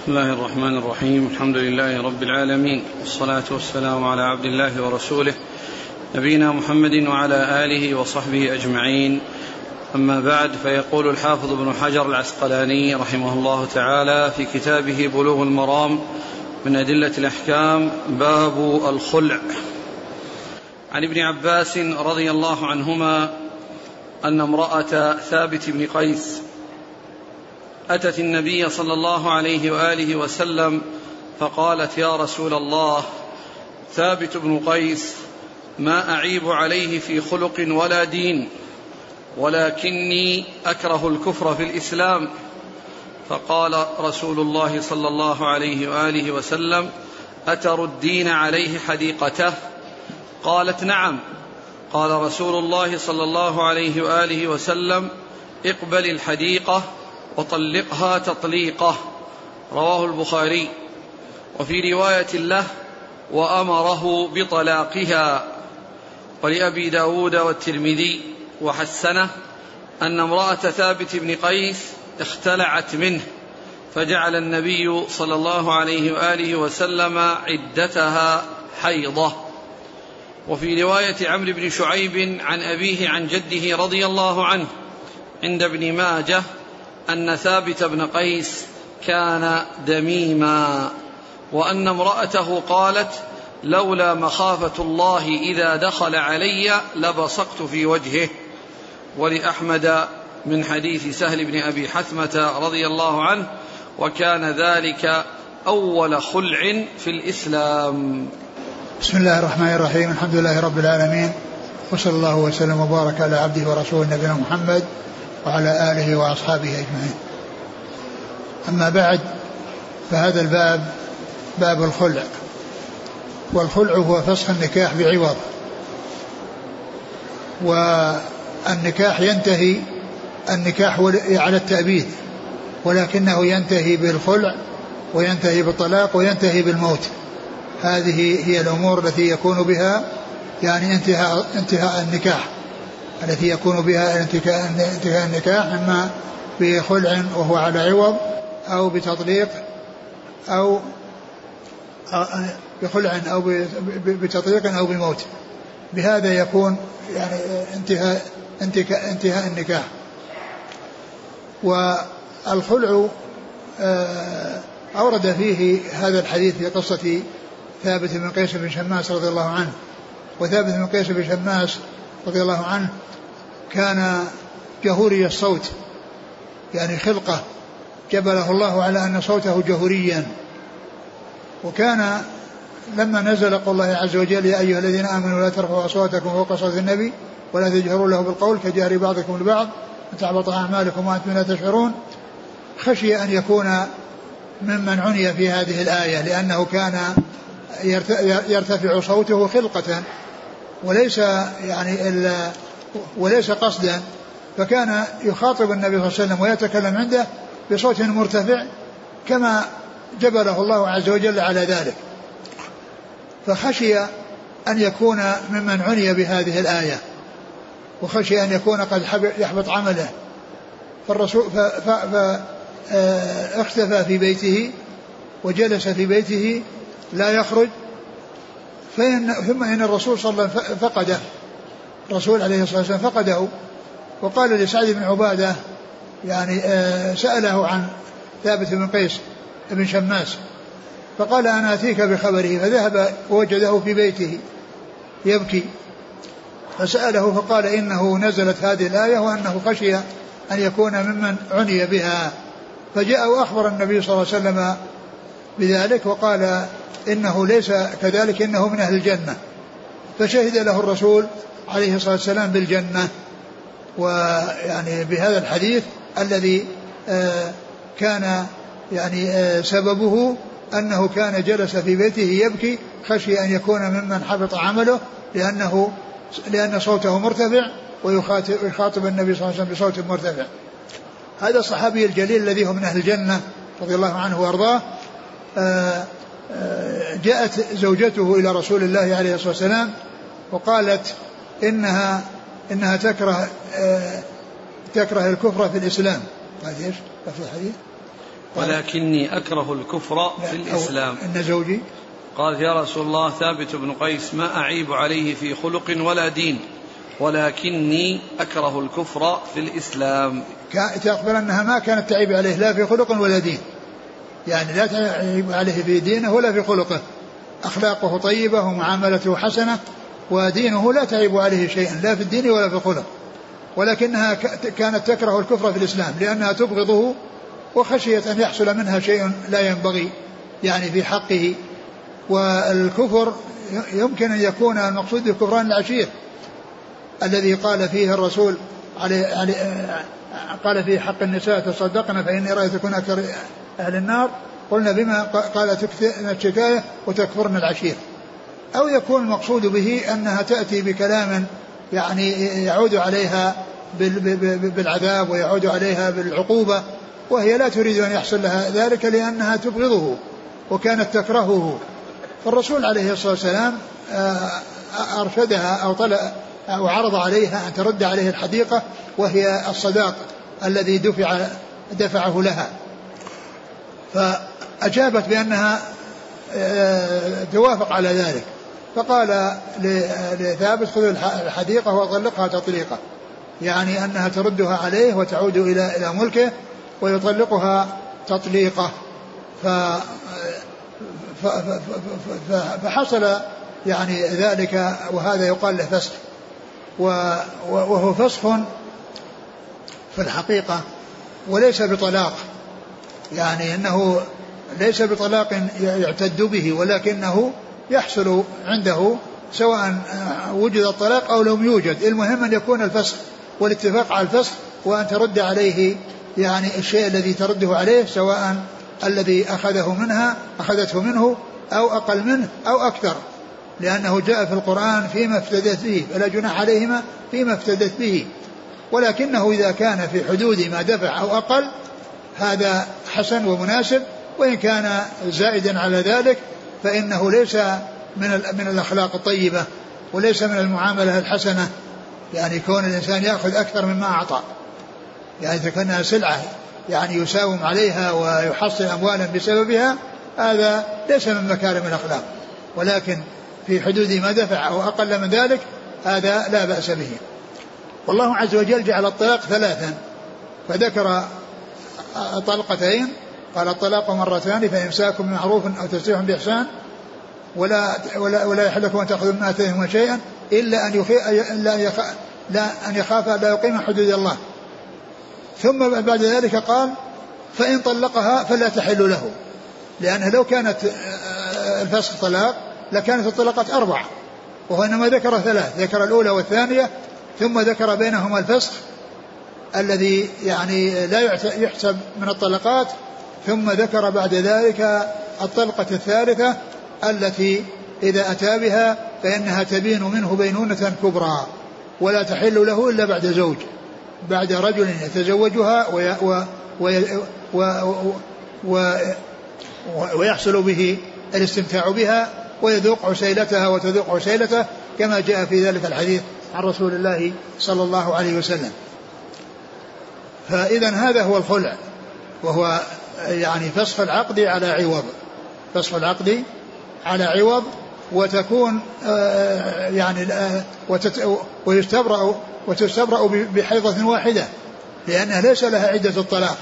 بسم الله الرحمن الرحيم. الحمد لله رب العالمين. والصلاة والسلام على عبد الله ورسوله نبينا محمد وعلى آله وصحبه أجمعين. أما بعد فيقول الحافظ ابن حجر العسقلاني رحمه الله تعالى في كتابه بلوغ المرام من أدلة الأحكام باب الخلع. عن ابن عباس رضي الله عنهما أن امرأة ثابت بن قيس أتت النبي صلى الله عليه وآله وسلم فقالت يا رسول الله ثابت بن قيس ما أعيب عليه في خلق ولا دين ولكني أكره الكفر في الإسلام. فقال رسول الله صلى الله عليه وآله وسلم أتردين عليه حديقته؟ قالت نعم. قال رسول الله صلى الله عليه وآله وسلم اقبل الحديقة وطلقها تطليقه. رواه البخاري. وفي رواية له وأمره بطلاقها. ولأبي داود والترمذي وحسنه أن امرأة ثابت بن قيس اختلعت منه فجعل النبي صلى الله عليه وآله وسلم عدتها حيضة. وفي رواية عمرو بن شعيب عن أبيه عن جده رضي الله عنه عند ابن ماجه أن ثابت بن قيس كان دميما وأن امرأته قالت لولا مخافة الله إذا دخل علي لبصقت في وجهه ولأحمد من حديث سهل بن أبي حثمة رضي الله عنه وكان ذلك أول خلع في الإسلام بسم الله الرحمن الرحيم الحمد لله رب العالمين وصلى الله وسلم وبارك على عبده ورسوله نبينا محمد وعلى آله وأصحابه أجمعين. أما بعد فهذا الباب باب الخلع. والخلع هو فسخ النكاح بعوض. والنكاح ينتهي النكاح على التأبيد ولكنه ينتهي بالخلع وينتهي بالطلاق وينتهي بالموت. هذه هي الأمور التي يكون بها يعني انتهاء انتهاء النكاح. التي يكون بها انتهاء النكاح إما بخلع وهو على عوض أو بتطليق أو بخلع أو بتطليق أو بموت. بهذا يكون يعني انتهاء انتهاء النكاح. والخلع آه، أورد فيه هذا الحديث في قصة ثابت بن قيس بن شماس رضي الله عنه. وثابت بن قيس بن شماس رضي الله عنه كان جهوري الصوت. يعني خلقة جبله الله على أن صوته جهوريا. وكان لما نزل قول الله عز وجل يا أيها الذين آمنوا لا ترفعوا أصواتكم فوق صوت النبي ولا تجهروا له بالقول كجهر بعضكم لبعض وتحبط أعمالكم وأنتم لا تشعرون. خشي أن يكون ممن عني في هذه الآية لأنه كان يرتفع صوته خلقة. وليس يعني إلا وليس قصدا فكان يخاطب النبي صلى الله عليه وسلم ويتكلم عنده بصوت مرتفع كما جبله الله عز وجل على ذلك. فخشي أن يكون ممن عني بهذه الآية وخشي أن يكون قد يحبط عمله. فالرسول فاختفى آه، في بيته وجلس في بيته لا يخرج فإن ثم إن الرسول صلى الله عليه وسلم فقده. الرسول عليه الصلاة والسلام فقده. وقال لسعد بن عبادة يعني آه، سأله عن ثابت بن قيس بن شماس فقال أنا أتيك بخبره فذهب ووجده في بيته يبكي. فسأله فقال إنه نزلت هذه الآية وأنه خشي أن يكون ممن عني بها. فجاء وأخبر النبي صلى الله عليه وسلم بذلك وقال إنه ليس كذلك إنه من أهل الجنة. فشهد له الرسول عليه الصلاة والسلام بالجنة. ويعني بهذا الحديث الذي آه، كان يعني آه، سببه أنه كان جلس في بيته يبكي خشي أن يكون ممن حبط عمله لأنه لأن صوته مرتفع ويخاطب النبي صلى الله عليه وسلم بصوت مرتفع. هذا الصحابي الجليل الذي هو من أهل الجنة رضي الله عنه وأرضاه جاءت زوجته إلى رسول الله عليه الصلاة والسلام وقالت إنها إنها تكره تكره الكفر في الإسلام. هذه إيش؟ لفظ الحديث؟ ولكني أكره الكفر في الإسلام. إن زوجي قالت يا رسول الله ثابت بن قيس ما أعيب عليه في خلق ولا دين ولكني أكره الكفر في الإسلام. تخبر أنها ما كانت تعيب عليه لا في خلق ولا دين. يعني لا تعيب عليه في دينه ولا في خلقه. أخلاقه طيبة ومعاملته حسنة ودينه لا تعيب عليه شيئا لا في الدين ولا في الخلق. ولكنها كانت تكره الكفر في الإسلام لأنها تبغضه وخشيت أن يحصل منها شيء لا ينبغي يعني في حقه. والكفر يمكن أن يكون المقصود بكفران العشير الذي قال فيه الرسول عليه, عليه قال في حق النساء تصدقن فإني رأيتكن أهل النار قلنا بما قال الشكاية وتكفرن العشير. أو يكون المقصود به أنها تأتي بكلام يعني يعود عليها بالعذاب ويعود عليها بالعقوبة وهي لا تريد أن يحصل لها ذلك لأنها تبغضه وكانت تكرهه. فالرسول عليه الصلاة والسلام آه، أرشدها أو طلب أو عرض عليها أن ترد عليه الحديقة وهي الصداق الذي دفع دفعه لها. فأجابت بأنها آه، توافق على ذلك. فقال لثابت خذ الحديقة وطلقها تطليقة يعني أنها تردها عليه وتعود إلى إلى ملكه ويطلقها تطليقة. ف فحصل يعني ذلك وهذا يقال له فسخ. وهو فسخ في الحقيقة وليس بطلاق. يعني إنه ليس بطلاق يعتد به ولكنه يحصل عنده سواء وجد الطلاق أو لم يوجد. المهم أن يكون الفسخ والاتفاق على الفسخ وأن ترد عليه يعني الشيء الذي ترده عليه سواء الذي أخذه منها أخذته منه أو أقل منه أو أكثر. لأنه جاء في القرآن فيما افتدت به فلا جناح عليهما فيما افتدت به. ولكنه إذا كان في حدود ما دفع أو أقل هذا حسن ومناسب وإن كان زائدا على ذلك فإنه ليس من من الأخلاق الطيبة وليس من المعاملة الحسنة. يعني كون الإنسان يأخذ أكثر مما أعطى. يعني إذا كانها سلعة يعني يساوم عليها ويحصل أموالا بسببها هذا ليس من مكارم الأخلاق. ولكن في حدود ما دفع أو أقل من ذلك هذا لا بأس به. والله عز وجل جعل الطلاق ثلاثا. فذكر طلقتين قال الطلاق مرتان فإمساك بمعروف أو تسريح بإحسان ولا ولا ولا يحل لكم أن تأخذوا من آتيهما شيئا إلا أن يخاف لا أن يخاف لا يقيم حدود الله. ثم بعد ذلك قال فإن طلقها فلا تحل له لأنه لو كانت الفسخ طلاق لكانت الطلقات أربعة وهو إنما ذكر ثلاث ذكر الأولى والثانية ثم ذكر بينهما الفسخ الذي يعني لا يحسب من الطلقات ثم ذكر بعد ذلك الطلقة الثالثة التي إذا أتى بها فإنها تبين منه بينونة كبرى ولا تحل له إلا بعد زوج بعد رجل يتزوجها ويحصل به الاستمتاع بها ويذوق عسيلتها وتذوق عسيلته كما جاء في ذلك الحديث عن رسول الله صلى الله عليه وسلم. فإذا هذا هو الخلع وهو يعني فسخ العقد على عوض فسخ العقد على عوض وتكون آه، يعني آه، ويستبرأ وتستبرأ بحيضة واحدة لأنها ليس لها عدة الطلاق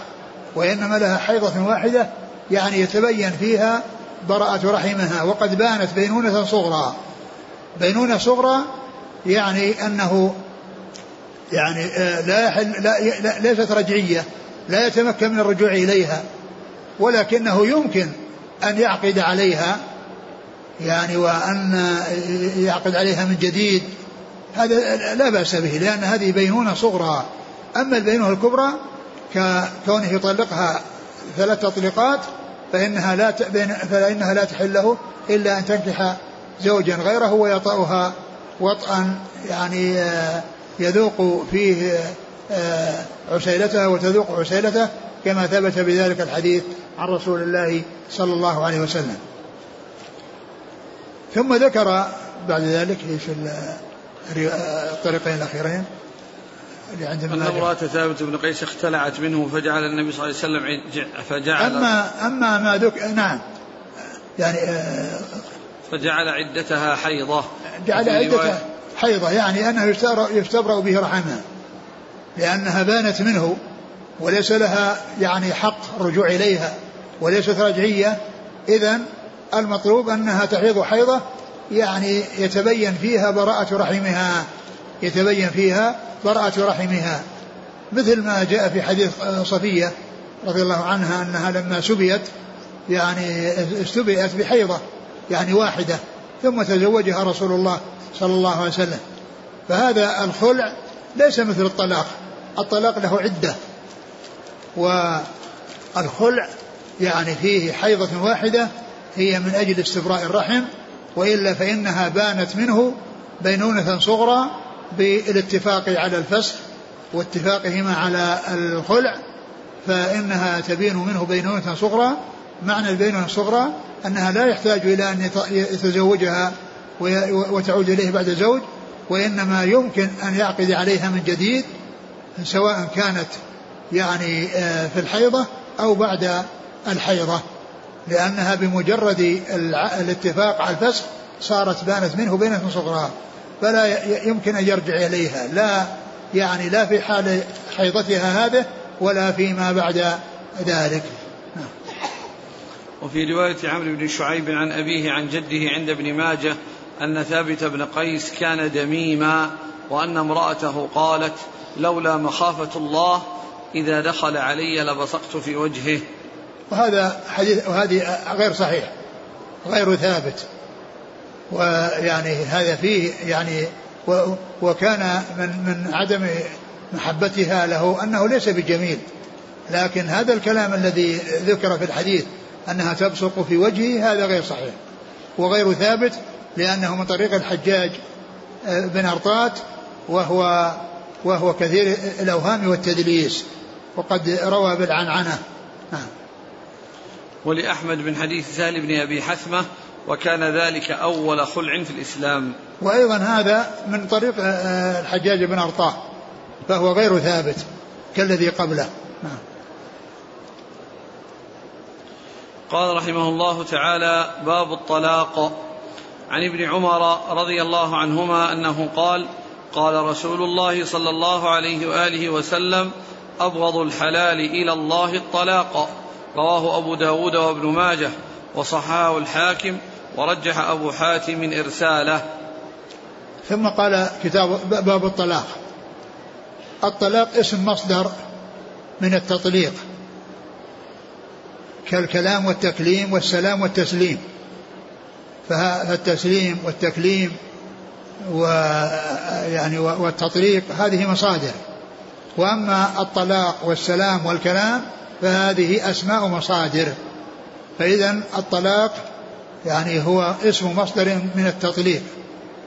وإنما لها حيضة واحدة يعني يتبين فيها براءة رحمها وقد بانت بينونة صغرى بينونة صغرى يعني أنه يعني آه، لا يحل لا ليست رجعية لا يتمكن من الرجوع إليها ولكنه يمكن أن يعقد عليها يعني وأن يعقد عليها من جديد. هذا لا بأس به لأن هذه بينونة صغرى. أما البينونة الكبرى ككونه يطلقها ثلاث تطليقات فإنها لا فإنها لا تحل له إلا أن تنكح زوجا غيره ويطأها وطئا يعني آه، يذوق فيه آه، عسيلته وتذوق عسيلته كما ثبت بذلك الحديث عن رسول الله صلى الله عليه وسلم. ثم ذكر بعد ذلك إيش الطريقين الأخيرين اللي عند أن امرأة ثابت بن قيس اختلعت منه فجعل النبي صلى الله عليه وسلم فجعل أما أما ما ذك نعم. يعني آه فجعل عدتها حيضة. جعل عدتها. حيضة يعني أنه يستبرأ به رحمها لأنها بانت منه وليس لها يعني حق رجوع إليها وليست رجعية. إذا المطلوب أنها تحيض حيضة يعني يتبين فيها براءة رحمها يتبين فيها براءة رحمها. مثل ما جاء في حديث صفية رضي الله عنها أنها لما سبيت يعني استبئت بحيضة يعني واحدة. ثم تزوجها رسول الله صلى الله عليه وسلم. فهذا الخلع ليس مثل الطلاق. الطلاق له عدة. والخلع يعني فيه حيضة واحدة هي من أجل استبراء الرحم وإلا فإنها بانت منه بينونة صغرى بالاتفاق على الفسخ واتفاقهما على الخلع فإنها تبين منه بينونة صغرى معنى البينونة الصغرى أنها لا يحتاج إلى أن يتزوجها وتعود إليه بعد زوج وإنما يمكن أن يعقد عليها من جديد سواء كانت يعني آه، في الحيضة أو بعد الحيضة لأنها بمجرد الاتفاق على الفسخ صارت بانت منه بينة صغرى فلا يمكن أن يرجع إليها لا يعني لا في حال حيضتها هذه ولا فيما بعد ذلك. وفي رواية عمرو بن شعيب عن أبيه عن جده عند ابن ماجه أن ثابت بن قيس كان دميما وأن امرأته قالت لولا مخافة الله إذا دخل علي لبصقت في وجهه. وهذا حديث وهذه غير صحيح غير ثابت. ويعني هذا فيه يعني وكان من من عدم محبتها له أنه ليس بجميل. لكن هذا الكلام الذي ذكر في الحديث أنها تبصق في وجهه هذا غير صحيح. وغير ثابت لأنه من طريق الحجاج آه، بن أرطات وهو وهو كثير الأوهام والتدليس. وقد روى بالعنعنة. نعم. ولأحمد بن حديث سهل بن أبي حثمة وكان ذلك أول خلع في الإسلام. وأيضا هذا من طريق آه، آه، الحجاج بن أرطاة فهو غير ثابت كالذي قبله. نعم. قال رحمه الله تعالى باب الطلاق. عن ابن عمر رضي الله عنهما أنه قال قال رسول الله صلى الله عليه وآله وسلم أبغض الحلال إلى الله الطلاق. رواه أبو داود وابن ماجه وصححه الحاكم ورجح أبو حاتم إرساله. ثم قال كتاب باب الطلاق. الطلاق اسم مصدر من التطليق. كالكلام والتكليم والسلام والتسليم. فالتسليم والتكليم ويعني والتطليق هذه مصادر. وأما الطلاق والسلام والكلام فهذه أسماء مصادر. فاذا الطلاق يعني هو اسم مصدر من التطليق.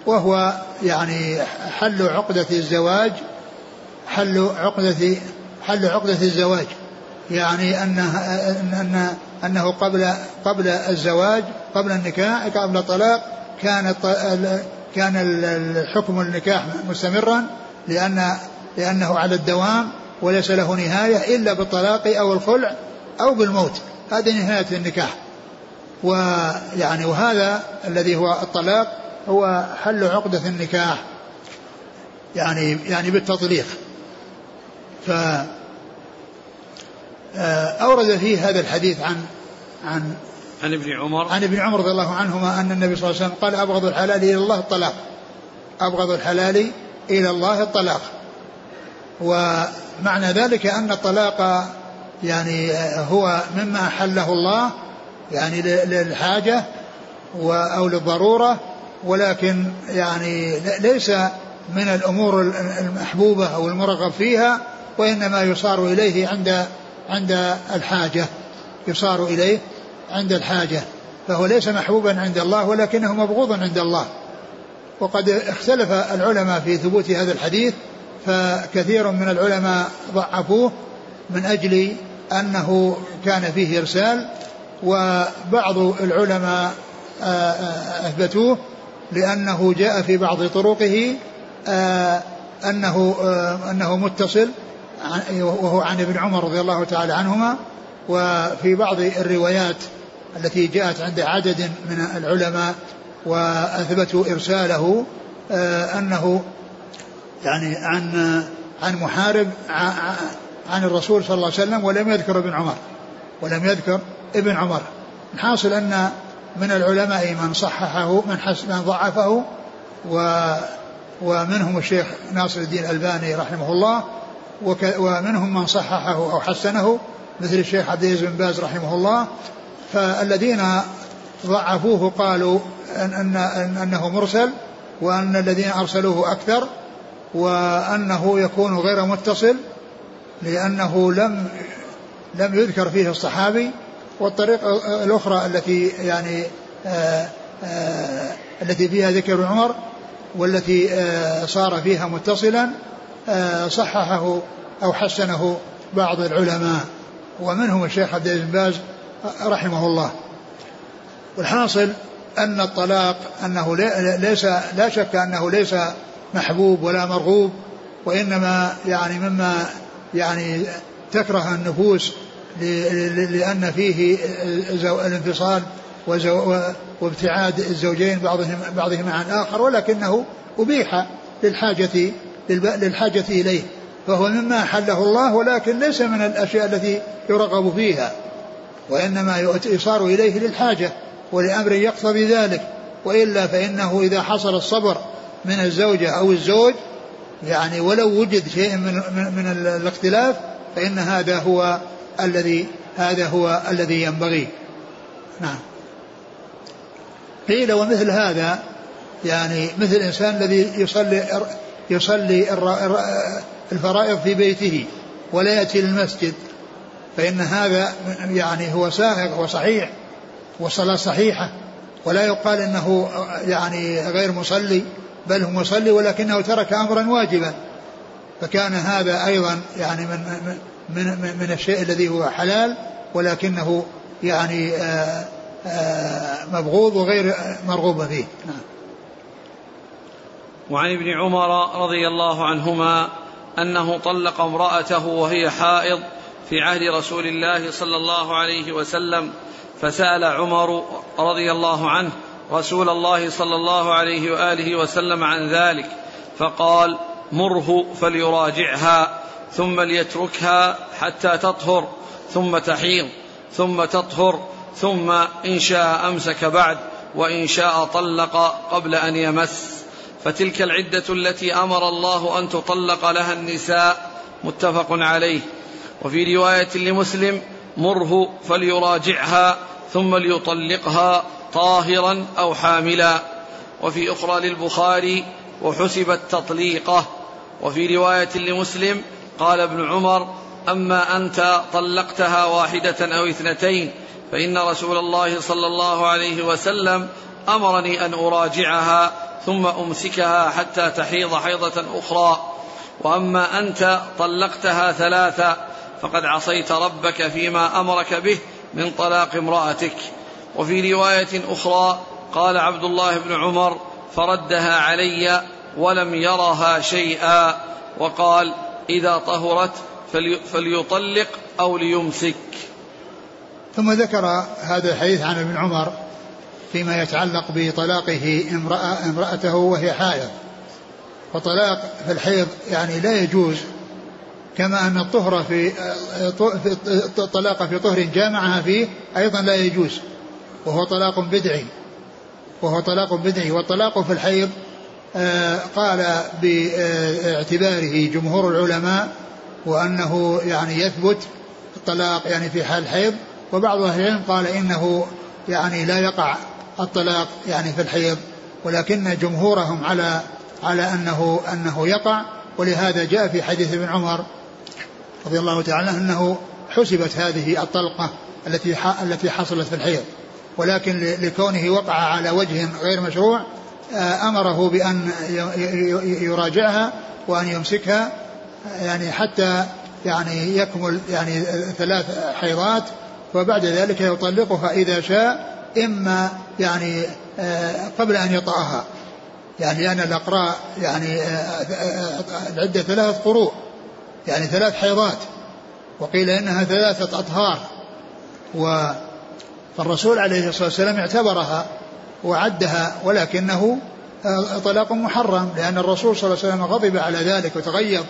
وهو يعني حل عقدة الزواج حل عقدة حل عقدة الزواج. يعني أنه أن أنه قبل قبل الزواج قبل النكاح قبل الطلاق كان كان الحكم النكاح مستمرا لأن لأنه على الدوام وليس له نهاية إلا بالطلاق أو الخلع أو بالموت. هذه نهاية النكاح. ويعني وهذا الذي هو الطلاق هو حل عقدة النكاح. يعني يعني بالتطليق. ف أورد فيه هذا الحديث عن عن عن ابن عمر. عن ابن عمر رضي الله عنهما أن النبي صلى الله عليه وسلم قال أبغض الحلال إلى الله الطلاق. أبغض الحلال إلى الله الطلاق. ومعنى ذلك أن الطلاق يعني هو مما أحله الله يعني للحاجة أو للضرورة ولكن يعني ليس من الأمور المحبوبة أو المرغب فيها وإنما يصار إليه عند عند الحاجة يصار إليه عند الحاجة فهو ليس محبوبا عند الله ولكنه مبغوضا عند الله. وقد اختلف العلماء في ثبوت هذا الحديث فكثير من العلماء ضعفوه من أجل أنه كان فيه إرسال وبعض العلماء آه، آه، أثبتوه لأنه جاء في بعض طرقه آه، أنه أنه متصل وهو عن ابن عمر رضي الله تعالى عنهما وفي بعض الروايات التي جاءت عند عدد من العلماء وأثبتوا إرساله أنه يعني عن عن محارب عن الرسول صلى الله عليه وسلم ولم يذكر ابن عمر ولم يذكر ابن عمر. الحاصل أن من العلماء من صححه من من ضعفه و ومنهم الشيخ ناصر الدين الألباني رحمه الله ومنهم من صححه أو حسنه مثل الشيخ عبد العزيز بن باز رحمه الله. فالذين ضعفوه قالوا أن, أن, أن أنه مرسل وأن الذين أرسلوه أكثر وأنه يكون غير متصل لأنه لم لم يذكر فيه الصحابي. والطريقة الأخرى التي يعني آآ آآ التي فيها ذكر عمر والتي صار فيها متصلا صححه أو حسنه بعض العلماء ومنهم الشيخ عبد العزيز بن باز رحمه الله. والحاصل أن الطلاق أنه ليس لا شك أنه ليس محبوب ولا مرغوب وإنما يعني مما يعني تكره النفوس لأن فيه الانفصال وابتعاد الزوجين بعضهم بعضهم عن آخر ولكنه أبيح للحاجة للحاجة إليه فهو مما حله الله ولكن ليس من الأشياء التي يرغب فيها وإنما يصار إليه للحاجة ولأمر يقتضي ذلك وإلا فإنه إذا حصل الصبر من الزوجة أو الزوج يعني ولو وجد شيء من من, من الاختلاف فإن هذا هو الذي هذا هو الذي ينبغي. نعم. قيل ومثل هذا يعني مثل الإنسان الذي يصلي يصلي الفرائض في بيته ولا يأتي للمسجد فإن هذا يعني هو ساهق وصحيح والصلاة صحيحة ولا يقال إنه يعني غير مصلي بل هو مصلي ولكنه ترك أمرا واجبا فكان هذا أيضا يعني من من من, من الشيء الذي هو حلال ولكنه يعني آآ آآ مبغوض وغير مرغوب فيه نعم. وعن ابن عمر رضي الله عنهما أنه طلق امرأته وهي حائض في عهد رسول الله صلى الله عليه وسلم فسأل عمر رضي الله عنه رسول الله صلى الله عليه وآله وسلم عن ذلك فقال مره فليراجعها ثم ليتركها حتى تطهر ثم تحيض ثم تطهر ثم إن شاء أمسك بعد وإن شاء طلق قبل أن يمس. فتلك العدة التي أمر الله أن تطلق لها النساء متفق عليه. وفي رواية لمسلم مره فليراجعها ثم ليطلقها طاهرا أو حاملا. وفي أخرى للبخاري وحسبت تطليقه. وفي رواية لمسلم قال ابن عمر أما أنت طلقتها واحدة أو اثنتين فإن رسول الله صلى الله عليه وسلم أمرني أن أراجعها ثم أمسكها حتى تحيض حيضة أخرى. وأما أنت طلقتها ثلاثا فقد عصيت ربك فيما أمرك به من طلاق امرأتك. وفي رواية أخرى قال عبد الله بن عمر فردها علي ولم يرها شيئا. وقال إذا طهرت فليطلق أو ليمسك. ثم ذكر هذا الحديث عن ابن عمر فيما يتعلق بطلاقه امرأة امرأته وهي حائض. وطلاق في الحيض يعني لا يجوز كما أن الطهر في الطلاق في طهر جامعها فيه أيضا لا يجوز وهو طلاق بدعي. وهو طلاق بدعي. والطلاق في الحيض آه، قال باعتباره جمهور العلماء وأنه يعني يثبت الطلاق يعني في حال الحيض وبعض أهل العلم قال إنه يعني لا يقع الطلاق يعني في الحيض ولكن جمهورهم على على أنه أنه يقع ولهذا جاء في حديث ابن عمر رضي الله تعالى عنه أنه حسبت هذه الطلقة التي التي حصلت في الحيض. ولكن لكونه وقع على وجه غير مشروع آه، أمره بأن يراجعها وأن يمسكها يعني حتى يعني يكمل يعني ثلاث حيضات وبعد ذلك يطلقها إذا شاء إما يعني آه، قبل أن يطأها يعني لأن الأقراء يعني العدة ثلاثة قروء. يعني ثلاث حيضات. وقيل إنها ثلاثة أطهار. و فالرسول عليه الصلاة والسلام اعتبرها وعدها ولكنه طلاق محرم لأن الرسول صلى الله عليه وسلم غضب على ذلك وتغيظ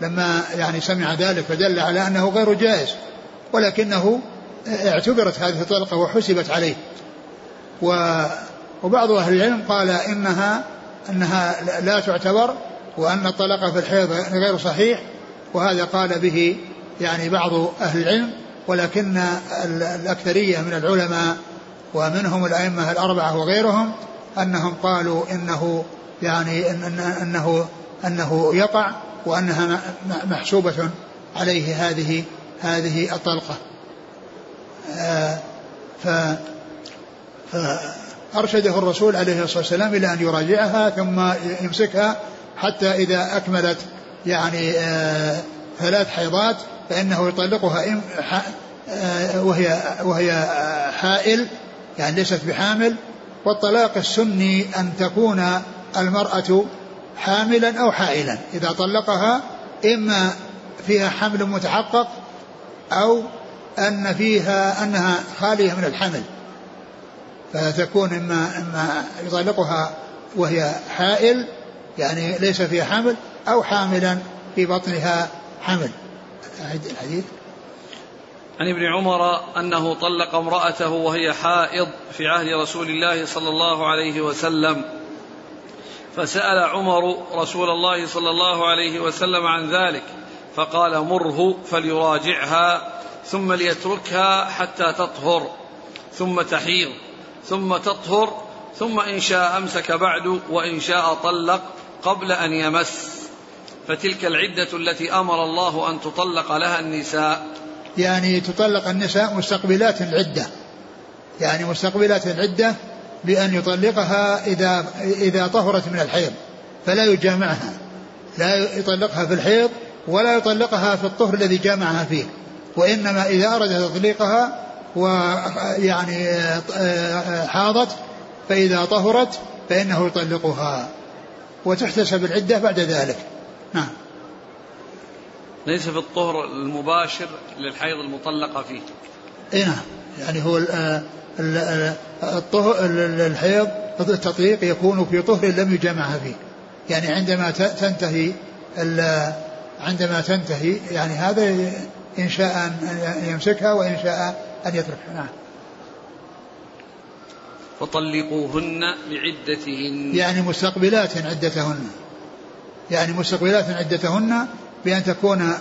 لما يعني سمع ذلك فدل على أنه غير جائز. ولكنه اعتبرت هذه الطلقة وحسبت عليه. وبعض أهل العلم قال إنها أنها لا تعتبر وأن الطلاق في الحيض غير صحيح وهذا قال به يعني بعض أهل العلم ولكن الأكثرية من العلماء ومنهم الأئمة الأربعة وغيرهم أنهم قالوا إنه يعني إن أنه أنه يقع وأنها محسوبة عليه هذه هذه الطلقة. ف فأرشده الرسول عليه الصلاة والسلام إلى أن يراجعها ثم يمسكها حتى إذا أكملت يعني آه، ثلاث حيضات فإنه يطلقها آه، وهي وهي حائل يعني ليست بحامل. والطلاق السني أن تكون المرأة حاملا أو حائلا. إذا طلقها إما فيها حمل متحقق أو أن فيها أنها خالية من الحمل فتكون إما إما يطلقها وهي حائل يعني ليس فيها حمل أو حاملا في بطنها حمل. الحديث عن ابن عمر أنه طلق امرأته وهي حائض في عهد رسول الله صلى الله عليه وسلم فسأل عمر رسول الله صلى الله عليه وسلم عن ذلك فقال مره فليراجعها ثم ليتركها حتى تطهر ثم تحيض ثم تطهر ثم إن شاء أمسك بعد وإن شاء طلق قبل أن يمس. فتلك العدة التي أمر الله أن تطلق لها النساء. يعني تطلق النساء مستقبلات العدة. يعني مستقبلات العدة بأن يطلقها إذا إذا طهرت من الحيض فلا يجامعها لا يطلقها في الحيض ولا يطلقها في الطهر الذي جامعها فيه. وإنما إذا أراد تطليقها ويعني حاضت فإذا طهرت فإنه يطلقها وتحتسب العدة بعد ذلك. نعم. ليس في الطهر المباشر للحيض المطلقة فيه. اي نعم. يعني هو الطهر الحيض التطليق يكون في طهر لم يجمعها فيه. يعني عندما تنتهي عندما تنتهي يعني هذا إن شاء أن يمسكها وإن شاء أن يتركها. نعم. فطلقوهن لعدتهن. يعني مستقبلات عدتهن. يعني مستقبلات عدتهن بأن تكون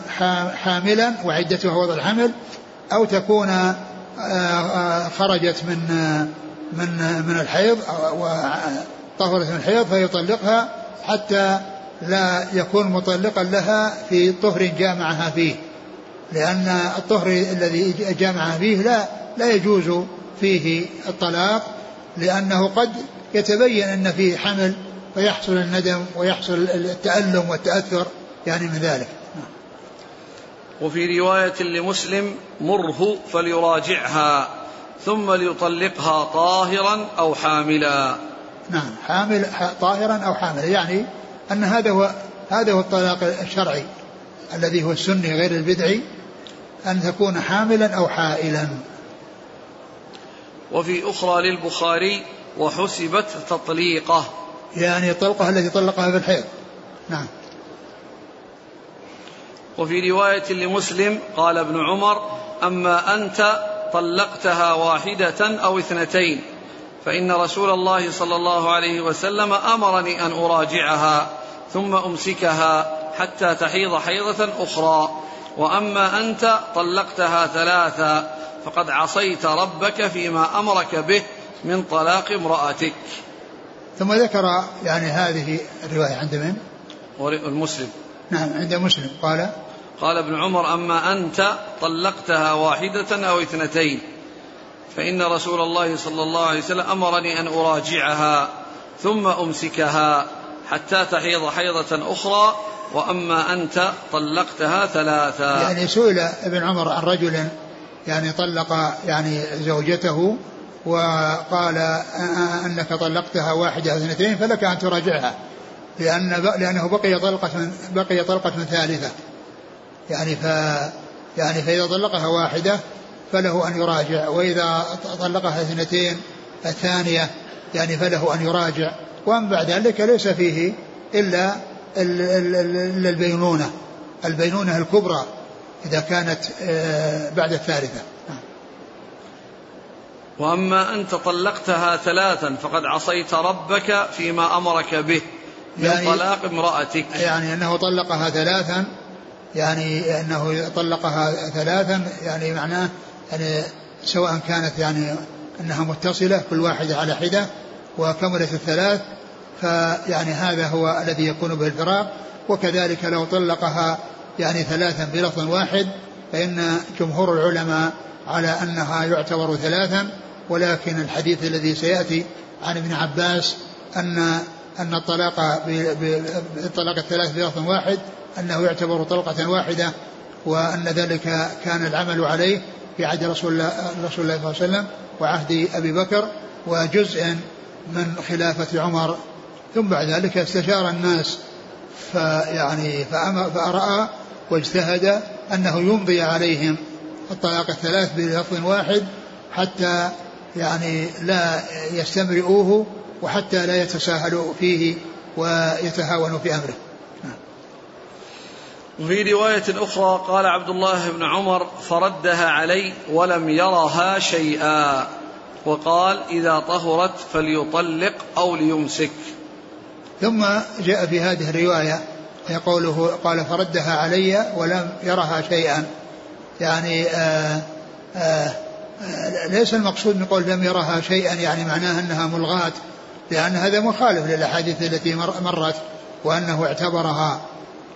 حاملا وعدتها وضع الحمل أو تكون آه، آه، خرجت من من من الحيض وطهرت من الحيض فيطلقها حتى لا يكون مطلقا لها في طهر جامعها فيه. لأن الطهر الذي جامعها فيه لا لا يجوز فيه الطلاق لأنه قد يتبين أن فيه حمل فيحصل الندم ويحصل التألم والتأثر يعني من ذلك. وفي رواية لمسلم مره فليراجعها ثم ليطلقها طاهرا أو حاملا. نعم حامل طاهرا أو حاملا. يعني أن هذا هو هذا هو الطلاق الشرعي. الذي هو السني غير البدعي أن تكون حاملا أو حائلا. وفي أخرى للبخاري وحسبت تطليقه. يعني الطلقة التي طلقها في الحيض. نعم. وفي رواية لمسلم قال ابن عمر أما أنت طلقتها واحدة أو اثنتين فإن رسول الله صلى الله عليه وسلم أمرني أن أراجعها ثم أمسكها. حتى تحيض حيضة أخرى. وأما أنت طلقتها ثلاثا فقد عصيت ربك فيما أمرك به من طلاق امرأتك. ثم ذكر يعني هذه الرواية عند من؟ المسلم. نعم عند مسلم. قال قال ابن عمر أما أنت طلقتها واحدة أو اثنتين فإن رسول الله صلى الله عليه وسلم أمرني أن أراجعها ثم أمسكها حتى تحيض حيضة أخرى وأما أنت طلقتها ثلاثا يعني سئل ابن عمر عن رجل يعني طلق يعني زوجته وقال أنك طلقتها واحدة أو اثنتين فلك أن تراجعها لأن لأنه بقي طلقة بقي طلقة ثالثة. يعني ف يعني فإذا طلقها واحدة فله أن يراجع وإذا طلقها اثنتين الثانية يعني فله أن يراجع. وأما بعد ذلك ليس فيه إلا البينونة. البينونة الكبرى إذا كانت آه، بعد الثالثة. وأما أنت طلقتها ثلاثا فقد عصيت ربك فيما أمرك به من يعني طلاق امرأتك. يعني أنه طلقها ثلاثا يعني أنه طلقها ثلاثا يعني معناه يعني سواء كانت يعني أنها متصلة كل واحدة على حدة وكملت الثلاث فيعني هذا هو الذي يكون به الفراق وكذلك لو طلقها يعني ثلاثا بلفظ واحد فإن جمهور العلماء على أنها يعتبر ثلاثا ولكن الحديث الذي سيأتي عن ابن عباس أن أن الطلاق بالطلاق الثلاث بلفظ واحد أنه يعتبر طلقة واحدة وأن ذلك كان العمل عليه في عهد رسول الله, صلى الله عليه وسلم وعهد أبي بكر وجزء من خلافة عمر ثم بعد ذلك استشار الناس فيعني فأرأى واجتهد أنه يمضي عليهم الطلاق الثلاث بلفظ واحد حتى يعني لا يستمرئوه وحتى لا يتساهلوا فيه ويتهاونوا في أمره. وفي رواية أخرى قال عبد الله بن عمر فردها علي ولم يرها شيئا. وقال إذا طهرت فليطلق أو ليمسك. ثم جاء في هذه الرواية قوله قال فردها علي ولم يرها شيئا. يعني آآ آآ ليس المقصود من قول لم يرها شيئا يعني معناه أنها ملغاة لأن هذا مخالف للأحاديث التي مرت وأنه اعتبرها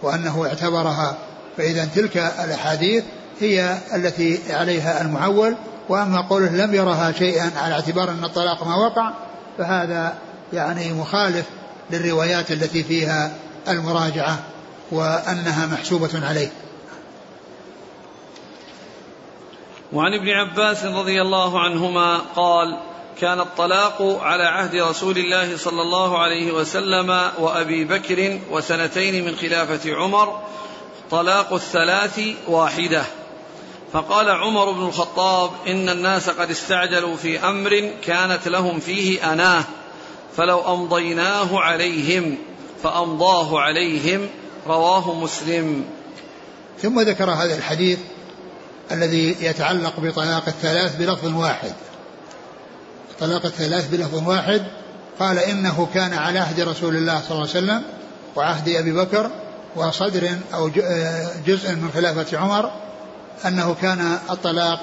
وأنه اعتبرها. فاذا تلك الأحاديث هي التي عليها المعول وأما قوله لم يرها شيئا على اعتبار أن الطلاق ما وقع فهذا يعني مخالف للروايات التي فيها المراجعة وأنها محسوبة عليه. وعن ابن عباس رضي الله عنهما قال كان الطلاق على عهد رسول الله صلى الله عليه وسلم وأبي بكر وسنتين من خلافة عمر طلاق الثلاث واحدة. فقال عمر بن الخطاب إن الناس قد استعجلوا في أمر كانت لهم فيه أناه. فلو أمضيناه عليهم فأمضاه عليهم رواه مسلم. ثم ذكر هذا الحديث الذي يتعلق بطلاق الثلاث بلفظ واحد. طلاق الثلاث بلفظ واحد قال إنه كان على عهد رسول الله صلى الله عليه وسلم وعهد أبي بكر وصدر أو جزء من خلافة عمر أنه كان الطلاق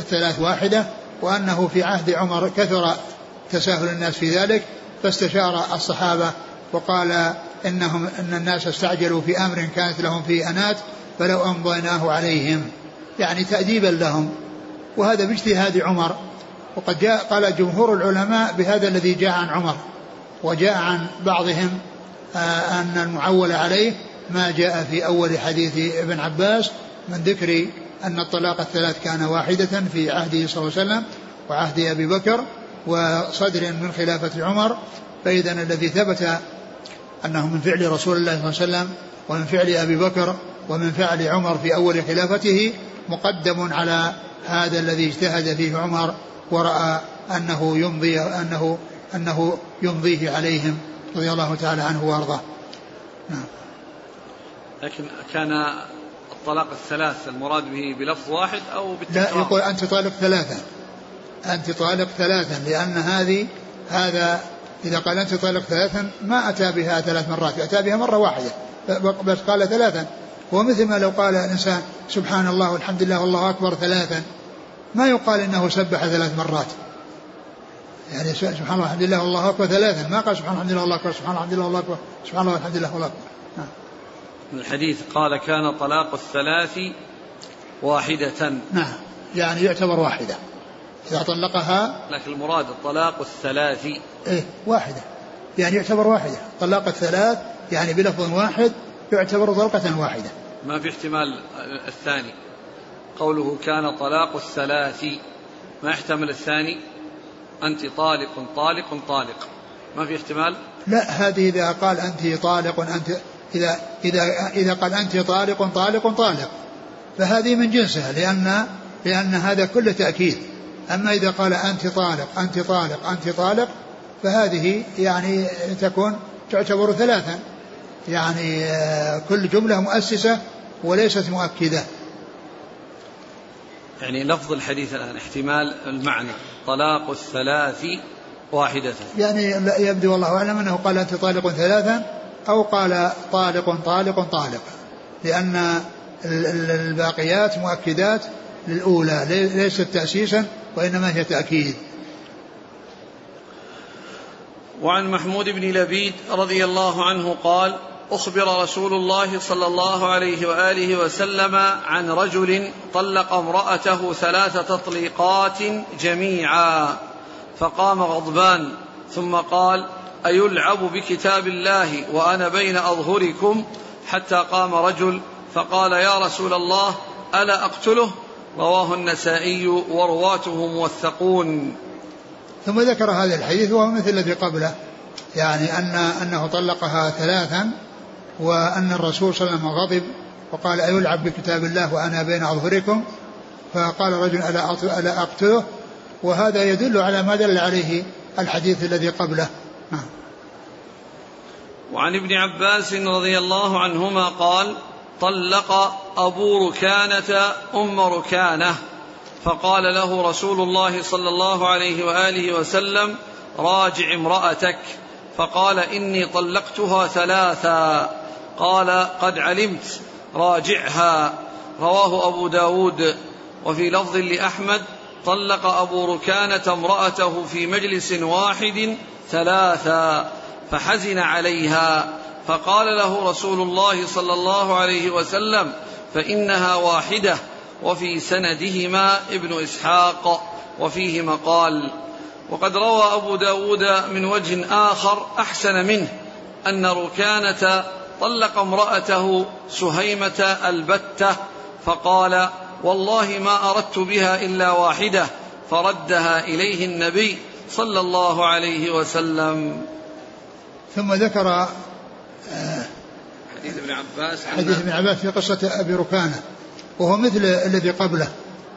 الثلاث واحدة وأنه في عهد عمر كثر تساهل الناس في ذلك فاستشار الصحابة وقال إنهم إن الناس استعجلوا في أمر كانت لهم فيه أنات فلو أمضيناه عليهم. يعني تأديبا لهم. وهذا باجتهاد عمر. وقد جاء قال جمهور العلماء بهذا الذي جاء عن عمر. وجاء عن بعضهم آه، أن المعول عليه ما جاء في أول حديث ابن عباس من ذكر أن الطلاق الثلاث كان واحدة في عهده صلى الله عليه وسلم وعهد أبي بكر. وصدر من خلافة عمر فإذا الذي ثبت أنه من فعل رسول الله صلى الله عليه وسلم ومن فعل أبي بكر ومن فعل عمر في أول خلافته مقدم على هذا الذي اجتهد فيه عمر ورأى أنه يمضي أنه أنه يمضيه عليهم رضي الله تعالى عنه وأرضاه. نعم. لكن كان الطلاق الثلاث المراد به بلفظ واحد أو بالتكرار؟ لا يقول أنت طالق ثلاثا أنت طالق ثلاثا لأن هذه هذا إذا قال أنت طالق ثلاثا ما أتى بها ثلاث مرات أتى بها مرة واحدة بس قال ثلاثا. ومثل ما لو قال الإنسان سبحان الله والحمد لله والله أكبر ثلاثا ما يقال إنه سبح ثلاث مرات. يعني سبحان الله والحمد لله والله أكبر ثلاثا ما قال سبحان الله والحمد لله والله أكبر سبحان الله والحمد لله والله أكبر سبحان الله والحمد لله والله أكبر. نعم. الحديث قال كان طلاق الثلاث واحدة. نعم. يعني يعتبر واحدة. إذا طلقها لكن المراد الطلاق الثلاث إيه واحدة. يعني يعتبر واحدة. طلاق الثلاث يعني بلفظ واحد يعتبر طلقة واحدة. ما في احتمال الثاني. قوله كان طلاق الثلاث ما يحتمل الثاني؟ أنت طالق طالق طالق. ما في احتمال؟ لا هذه إذا قال أنت طالق أنت إذا إذا إذا قال أنت طالق طالق طالق. فهذه من جنسها لأن لأن هذا كله تأكيد. أما إذا قال أنت طالق أنت طالق أنت طالق فهذه يعني تكون تعتبر ثلاثا. يعني آه، كل جملة مؤسسة وليست مؤكدة. يعني لفظ الحديث الآن احتمال المعنى طلاق الثلاث واحدة. يعني يبدو والله أعلم أنه قال أنت طالق ثلاثا أو قال طالق طالق طالق لأن الباقيات مؤكدات للأولى ليست تأسيسا وإنما هي تأكيد. وعن محمود بن لبيد رضي الله عنه قال أخبر رسول الله صلى الله عليه وآله وسلم عن رجل طلق امرأته ثلاث تطليقات جميعا فقام غضبان ثم قال أيلعب بكتاب الله وأنا بين أظهركم؟ حتى قام رجل فقال يا رسول الله ألا أقتله؟ رواه النسائي ورواته موثقون. ثم ذكر هذا الحديث وهو مثل الذي قبله يعني ان أنه طلقها ثلاثا وأن الرسول صلى الله عليه وسلم غضب وقال أيلعب بكتاب الله وأنا بين أظهركم فقال رجل ألا ألا أقتله؟ وهذا يدل على ما دل عليه الحديث الذي قبله. نعم. وعن ابن عباس رضي الله عنهما قال طلق أبو ركانة أم ركانة فقال له رسول الله صلى الله عليه وآله وسلم راجع امرأتك. فقال إني طلقتها ثلاثا. قال قد علمت راجعها. رواه أبو داود. وفي لفظ لأحمد طلق أبو ركانة امرأته في مجلس واحد ثلاثا فحزن عليها. فقال له رسول الله صلى الله عليه وسلم فإنها واحدة وفي سندهما ابن إسحاق وفيه مقال. وقد روى أبو داود من وجه آخر أحسن منه أن ركانة طلق امرأته سهيمة البتة فقال والله ما أردت بها إلا واحدة فردها إليه النبي صلى الله عليه وسلم. ثم ذكر حديث ابن عباس حديث ابن عباس في قصة أبي ركانة. وهو مثل الذي قبله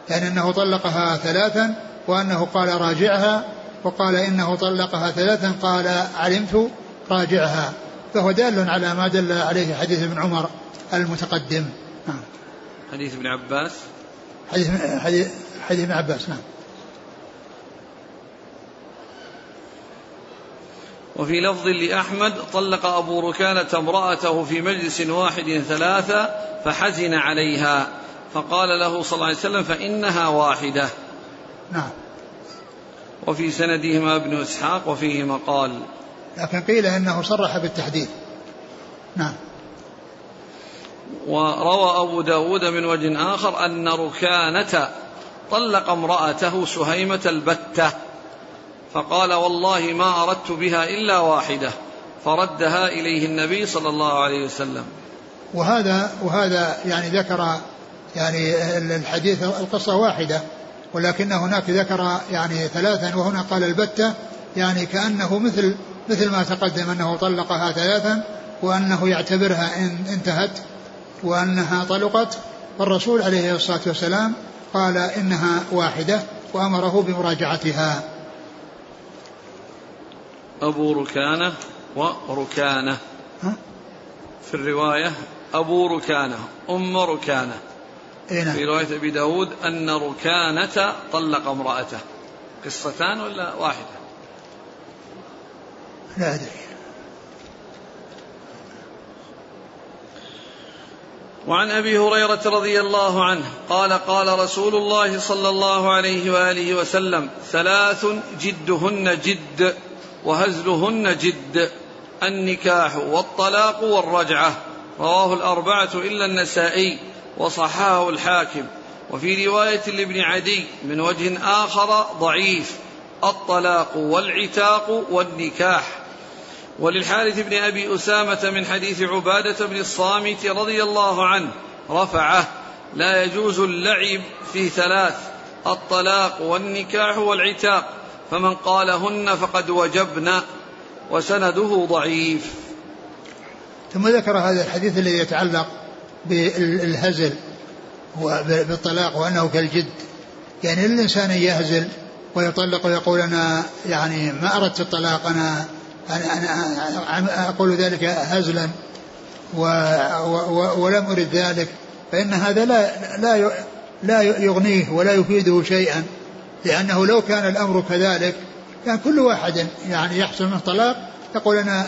يعني أنه طلقها ثلاثا وأنه قال راجعها وقال إنه طلقها ثلاثا قال علمت راجعها. فهو دال على ما دل عليه حديث ابن عمر المتقدم. نعم. حديث ابن عباس؟ حديث حديث حديث ابن عباس نعم. وفي لفظ لأحمد طلق أبو ركانة امرأته في مجلس واحد ثلاثة فحزن عليها. فقال له صلى الله عليه وسلم فإنها واحدة. نعم. وفي سندهما ابن إسحاق وفيه مقال لكن قيل إنه صرح بالتحديث نعم. وروى أبو داود من وجه آخر أن ركانة طلق امرأته سهيمة البتة. فقال والله ما أردت بها إلا واحدة فردها إليه النبي صلى الله عليه وسلم. وهذا وهذا يعني ذكر يعني الحديث القصة واحدة ولكن هناك ذكر يعني ثلاثا وهنا قال البتة يعني كأنه مثل مثل ما تقدم أنه طلقها ثلاثا وأنه يعتبرها إن انتهت وأنها طلقت والرسول عليه الصلاة والسلام قال إنها واحدة وأمره بمراجعتها. أبو ركانة وركانة. في الرواية أبو ركانة أم ركانة. إيه نعم. في رواية أبي داود أن ركانة طلق امرأته. قصتان ولا واحدة؟ لا أدري. وعن أبي هريرة رضي الله عنه قال قال رسول الله صلى الله عليه وآله وسلم ثلاث جدهن جد. وهزلهن جد النكاح والطلاق والرجعة. رواه الأربعة إلا النسائي وصححه الحاكم. وفي رواية لابن عدي من وجه آخر ضعيف الطلاق والعتاق والنكاح. وللحارث بن أبي أسامة من حديث عبادة بن الصامت رضي الله عنه رفعه لا يجوز اللعب في ثلاث الطلاق والنكاح والعتاق. فمن قالهن فقد وجبن وسنده ضعيف. ثم ذكر هذا الحديث الذي يتعلق بالهزل بالطلاق وأنه كالجد. يعني الإنسان يهزل ويطلق ويقول أنا يعني ما أردت الطلاق أنا أنا, أنا أقول ذلك هزلا و و ولم أرد ذلك فإن هذا لا لا لا يغنيه ولا يفيده شيئا. لأنه لو كان الأمر كذلك كان كل واحد يعني يحصل منه طلاق يقول أنا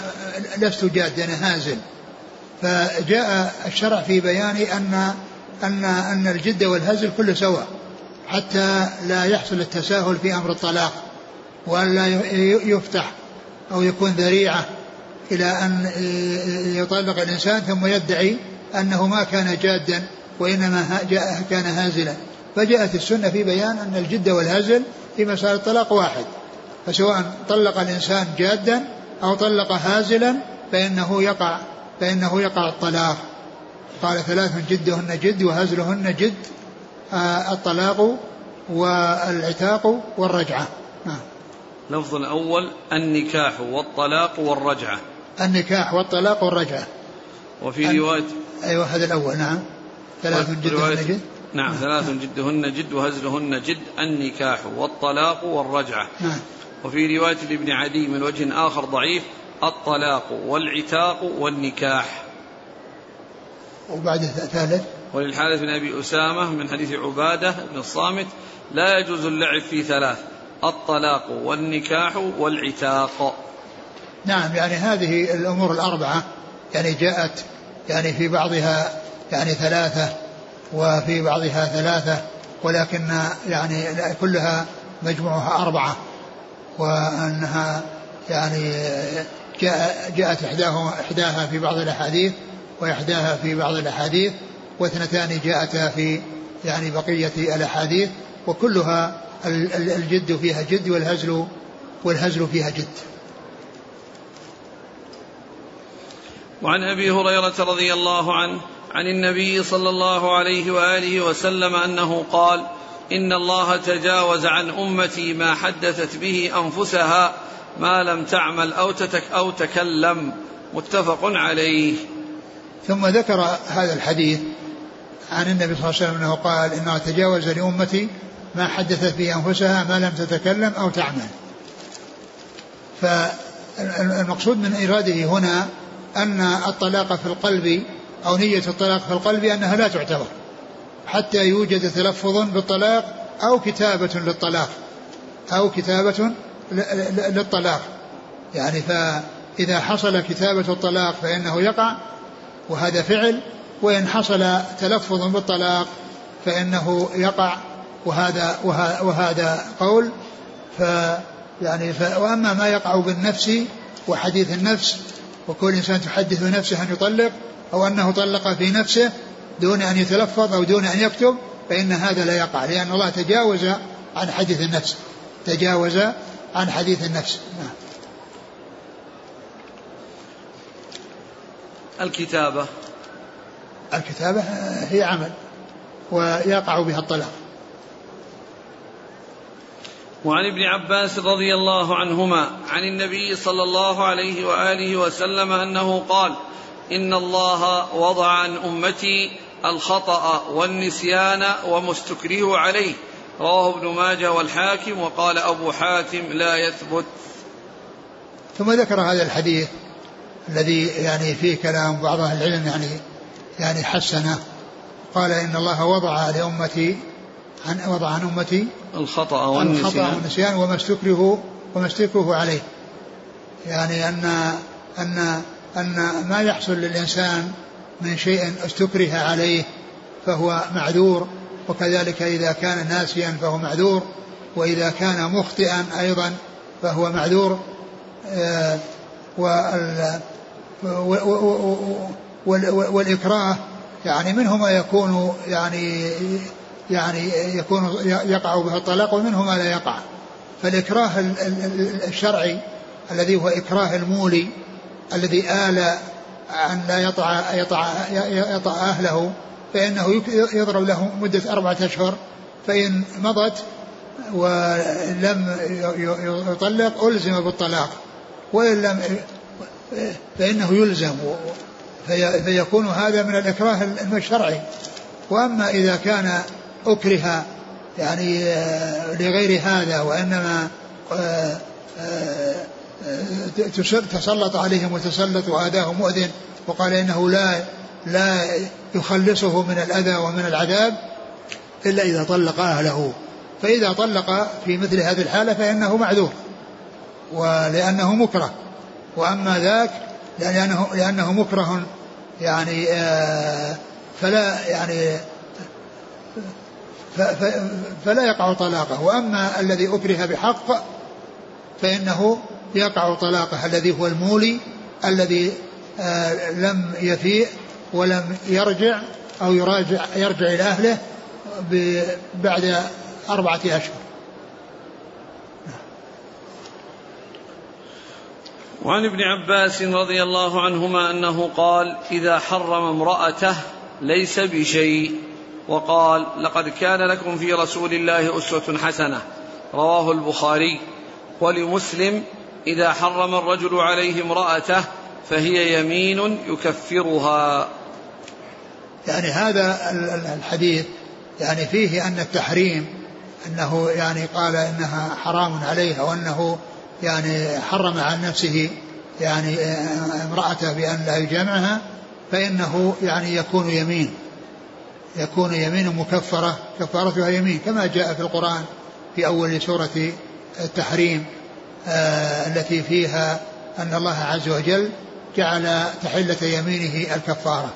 لست جاد أنا هازل. فجاء الشرع في بيان أن أن أن الجد والهزل كله سواء حتى لا يحصل التساهل في أمر الطلاق وأن لا يفتح أو يكون ذريعة إلى أن يطلق الإنسان ثم يدعي أنه ما كان جادا وإنما كان هازلا. فجاءت السنة في بيان أن الجد والهزل في مسألة الطلاق واحد فسواء طلق الإنسان جادا أو طلق هازلا فإنه يقع فإنه يقع الطلاق. قال ثلاث جدهن جد وهزلهن جد آه الطلاق والعتاق والرجعة. نعم اللفظ الأول النكاح والطلاق والرجعة. النكاح والطلاق والرجعة. وفي رواية أيوة هذا الأول نعم. ثلاث جدهن جد. نعم. ثلاث جدهن جد وهزلهن جد النكاح والطلاق والرجعة. نعم. وفي رواية لابن عدي من وجه آخر ضعيف الطلاق والعتاق والنكاح. وبعد الثالث وللحارث بن أبي أسامة من حديث عبادة بن الصامت لا يجوز اللعب في ثلاث الطلاق والنكاح والعتاق. نعم يعني هذه الأمور الأربعة يعني جاءت يعني في بعضها يعني ثلاثة وفي بعضها ثلاثة ولكن يعني كلها مجموعها أربعة وأنها يعني جاء جاءت إحداها إحداها في بعض الأحاديث وإحداها في بعض الأحاديث واثنتان جاءتا في يعني بقية الأحاديث وكلها الجد فيها جد والهزل والهزل فيها جد. وعن أبي هريرة رضي الله عنه عن النبي صلى الله عليه وآله وسلم أنه قال إن الله تجاوز عن أمتي ما حدثت به أنفسها ما لم تعمل أو تتك أو تكلم متفق عليه ثم ذكر هذا الحديث عن النبي صلى الله عليه وسلم أنه قال انه تجاوز لامتي ما حدثت به أنفسها ما لم تتكلم أو تعمل. فالمقصود من إراده هنا أن الطلاق في القلب أو نية الطلاق في القلب أنها لا تعتبر حتى يوجد تلفظ بالطلاق أو كتابة للطلاق أو كتابة للطلاق. يعني فإذا حصل كتابة الطلاق فإنه يقع وهذا فعل وإن حصل تلفظ بالطلاق فإنه يقع وهذا وهذا قول. ف يعني ف وأما ما يقع بالنفس وحديث النفس وكل إنسان تحدث نفسه أن يطلق أو أنه طلق في نفسه دون أن يتلفظ أو دون أن يكتب فإن هذا لا يقع لأن الله تجاوز عن حديث النفس. تجاوز عن حديث النفس. نعم. الكتابة. الكتابة هي عمل ويقع بها الطلاق. وعن ابن عباس رضي الله عنهما عن النبي صلى الله عليه وآله وسلم أنه قال إن الله وضع عن أمتي الخطأ والنسيان وما استكرهوا عليه. رواه ابن ماجه والحاكم وقال أبو حاتم لا يثبت. ثم ذكر هذا الحديث الذي يعني فيه كلام بعض أهل العلم يعني يعني حسنه. قال إن الله وضع لأمتي عن وضع عن أمتي الخطأ والنسيان. والنسيان وما استكرهوا وما استكرهوا عليه. يعني أن أن أن ما يحصل للإنسان من شيء استكره عليه فهو معذور وكذلك إذا كان ناسيا فهو معذور وإذا كان مخطئا أيضا فهو معذور. آه والإكراه يعني منه ما يكون يعني يعني يكون يقع به الطلاق ومنه ما لا يقع. فالإكراه الشرعي الذي هو إكراه المولي الذي آل أن لا يطع يطع يطع أهله فإنه يضرب له مدة أربعة أشهر فإن مضت ولم يطلق ألزم بالطلاق. وإن لم فإنه يلزم فيكون هذا من الإكراه الشرعي. وأما إذا كان أكره يعني لغير هذا وإنما آه، آه، تسلط عليهم وتسلط وآداه مؤذن وقال إنه لا لا يخلصه من الأذى ومن العذاب إلا إذا طلق أهله. فإذا طلق في مثل هذه الحالة فإنه معذور ولأنه مكره. وأما ذاك لأنه لأنه مكره يعني فلا يعني فلا يقع طلاقه. وأما الذي أكره بحق فإنه يقع طلاقه الذي هو المولي الذي آه، لم يفيء ولم يرجع أو يراجع يرجع إلى أهله بعد أربعة أشهر. وعن ابن عباس رضي الله عنهما أنه قال إذا حرم امرأته ليس بشيء وقال لقد كان لكم في رسول الله أسوة حسنة رواه البخاري. ولمسلم إذا حرم الرجل عليه امرأته فهي يمين يكفرها. يعني هذا الحديث يعني فيه أن التحريم أنه يعني قال إنها حرام عليها وأنه يعني حرم عن نفسه يعني امرأته بأن لا يجامعها فإنه يعني يكون يمين يكون يمين مكفرة كفارتها يمين كما جاء في القرآن في أول سورة التحريم. آه التي فيها أن الله عز وجل جعل تحلة يمينه الكفارة.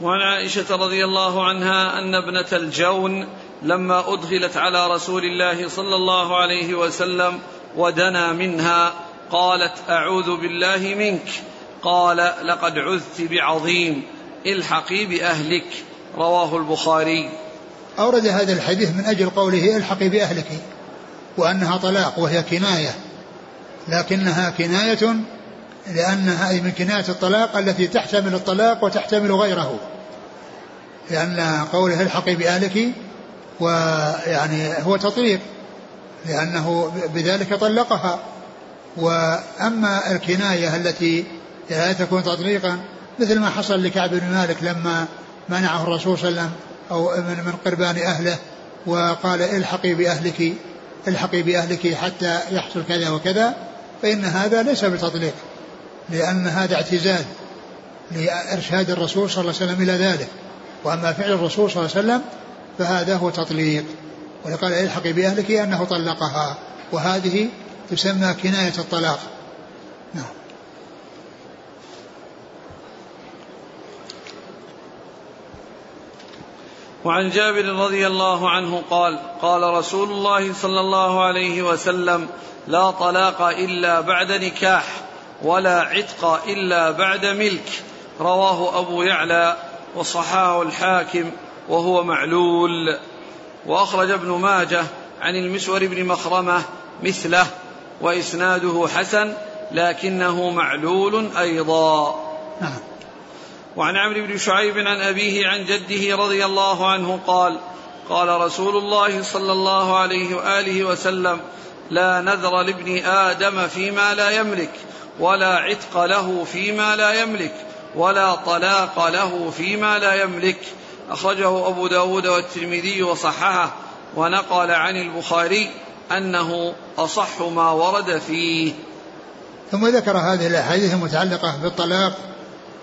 وعن عائشة رضي الله عنها أن ابنة الجون لما أدخلت على رسول الله صلى الله عليه وسلم ودنا منها قالت أعوذ بالله منك. قال لقد عذت بعظيم. الحقي بأهلك. رواه البخاري. أورد هذا الحديث من أجل قوله الحقي بأهلك وأنها طلاق وهي كناية لكنها كناية لأنها من كناية الطلاق التي تحتمل الطلاق وتحتمل غيره. لأن قوله الحقي بأهلك ويعني هو تطليق لأنه بذلك طلقها. وأما الكناية التي لا تكون تطليقا مثل ما حصل لكعب بن مالك لما منعه الرسول صلى الله عليه وسلم أو من, من قربان أهله وقال الحقي بأهلك الحقي بأهلك حتى يحصل كذا وكذا فإن هذا ليس بتطليق لأن هذا اعتزال لإرشاد الرسول صلى الله عليه وسلم إلى ذلك. وأما فعل الرسول صلى الله عليه وسلم فهذا هو تطليق. ولقال الحقي بأهلك أنه طلقها وهذه تسمى كناية الطلاق. وعن جابر رضي الله عنه قال قال رسول الله صلى الله عليه وسلم لا طلاق إلا بعد نكاح ولا عتق إلا بعد ملك رواه أبو يعلى وصححه الحاكم وهو معلول. وأخرج ابن ماجه عن المسور بن مخرمة مثله وإسناده حسن لكنه معلول أيضا. نعم. وعن عمرو بن شعيب عن أبيه عن جده رضي الله عنه قال قال رسول الله صلى الله عليه وآله وسلم لا نذر لابن آدم فيما لا يملك ولا عتق له فيما لا يملك ولا طلاق له فيما لا يملك. أخرجه أبو داود والترمذي وصححه ونقل عن البخاري أنه أصح ما ورد فيه. ثم ذكر هذه الأحاديث المتعلقة بالطلاق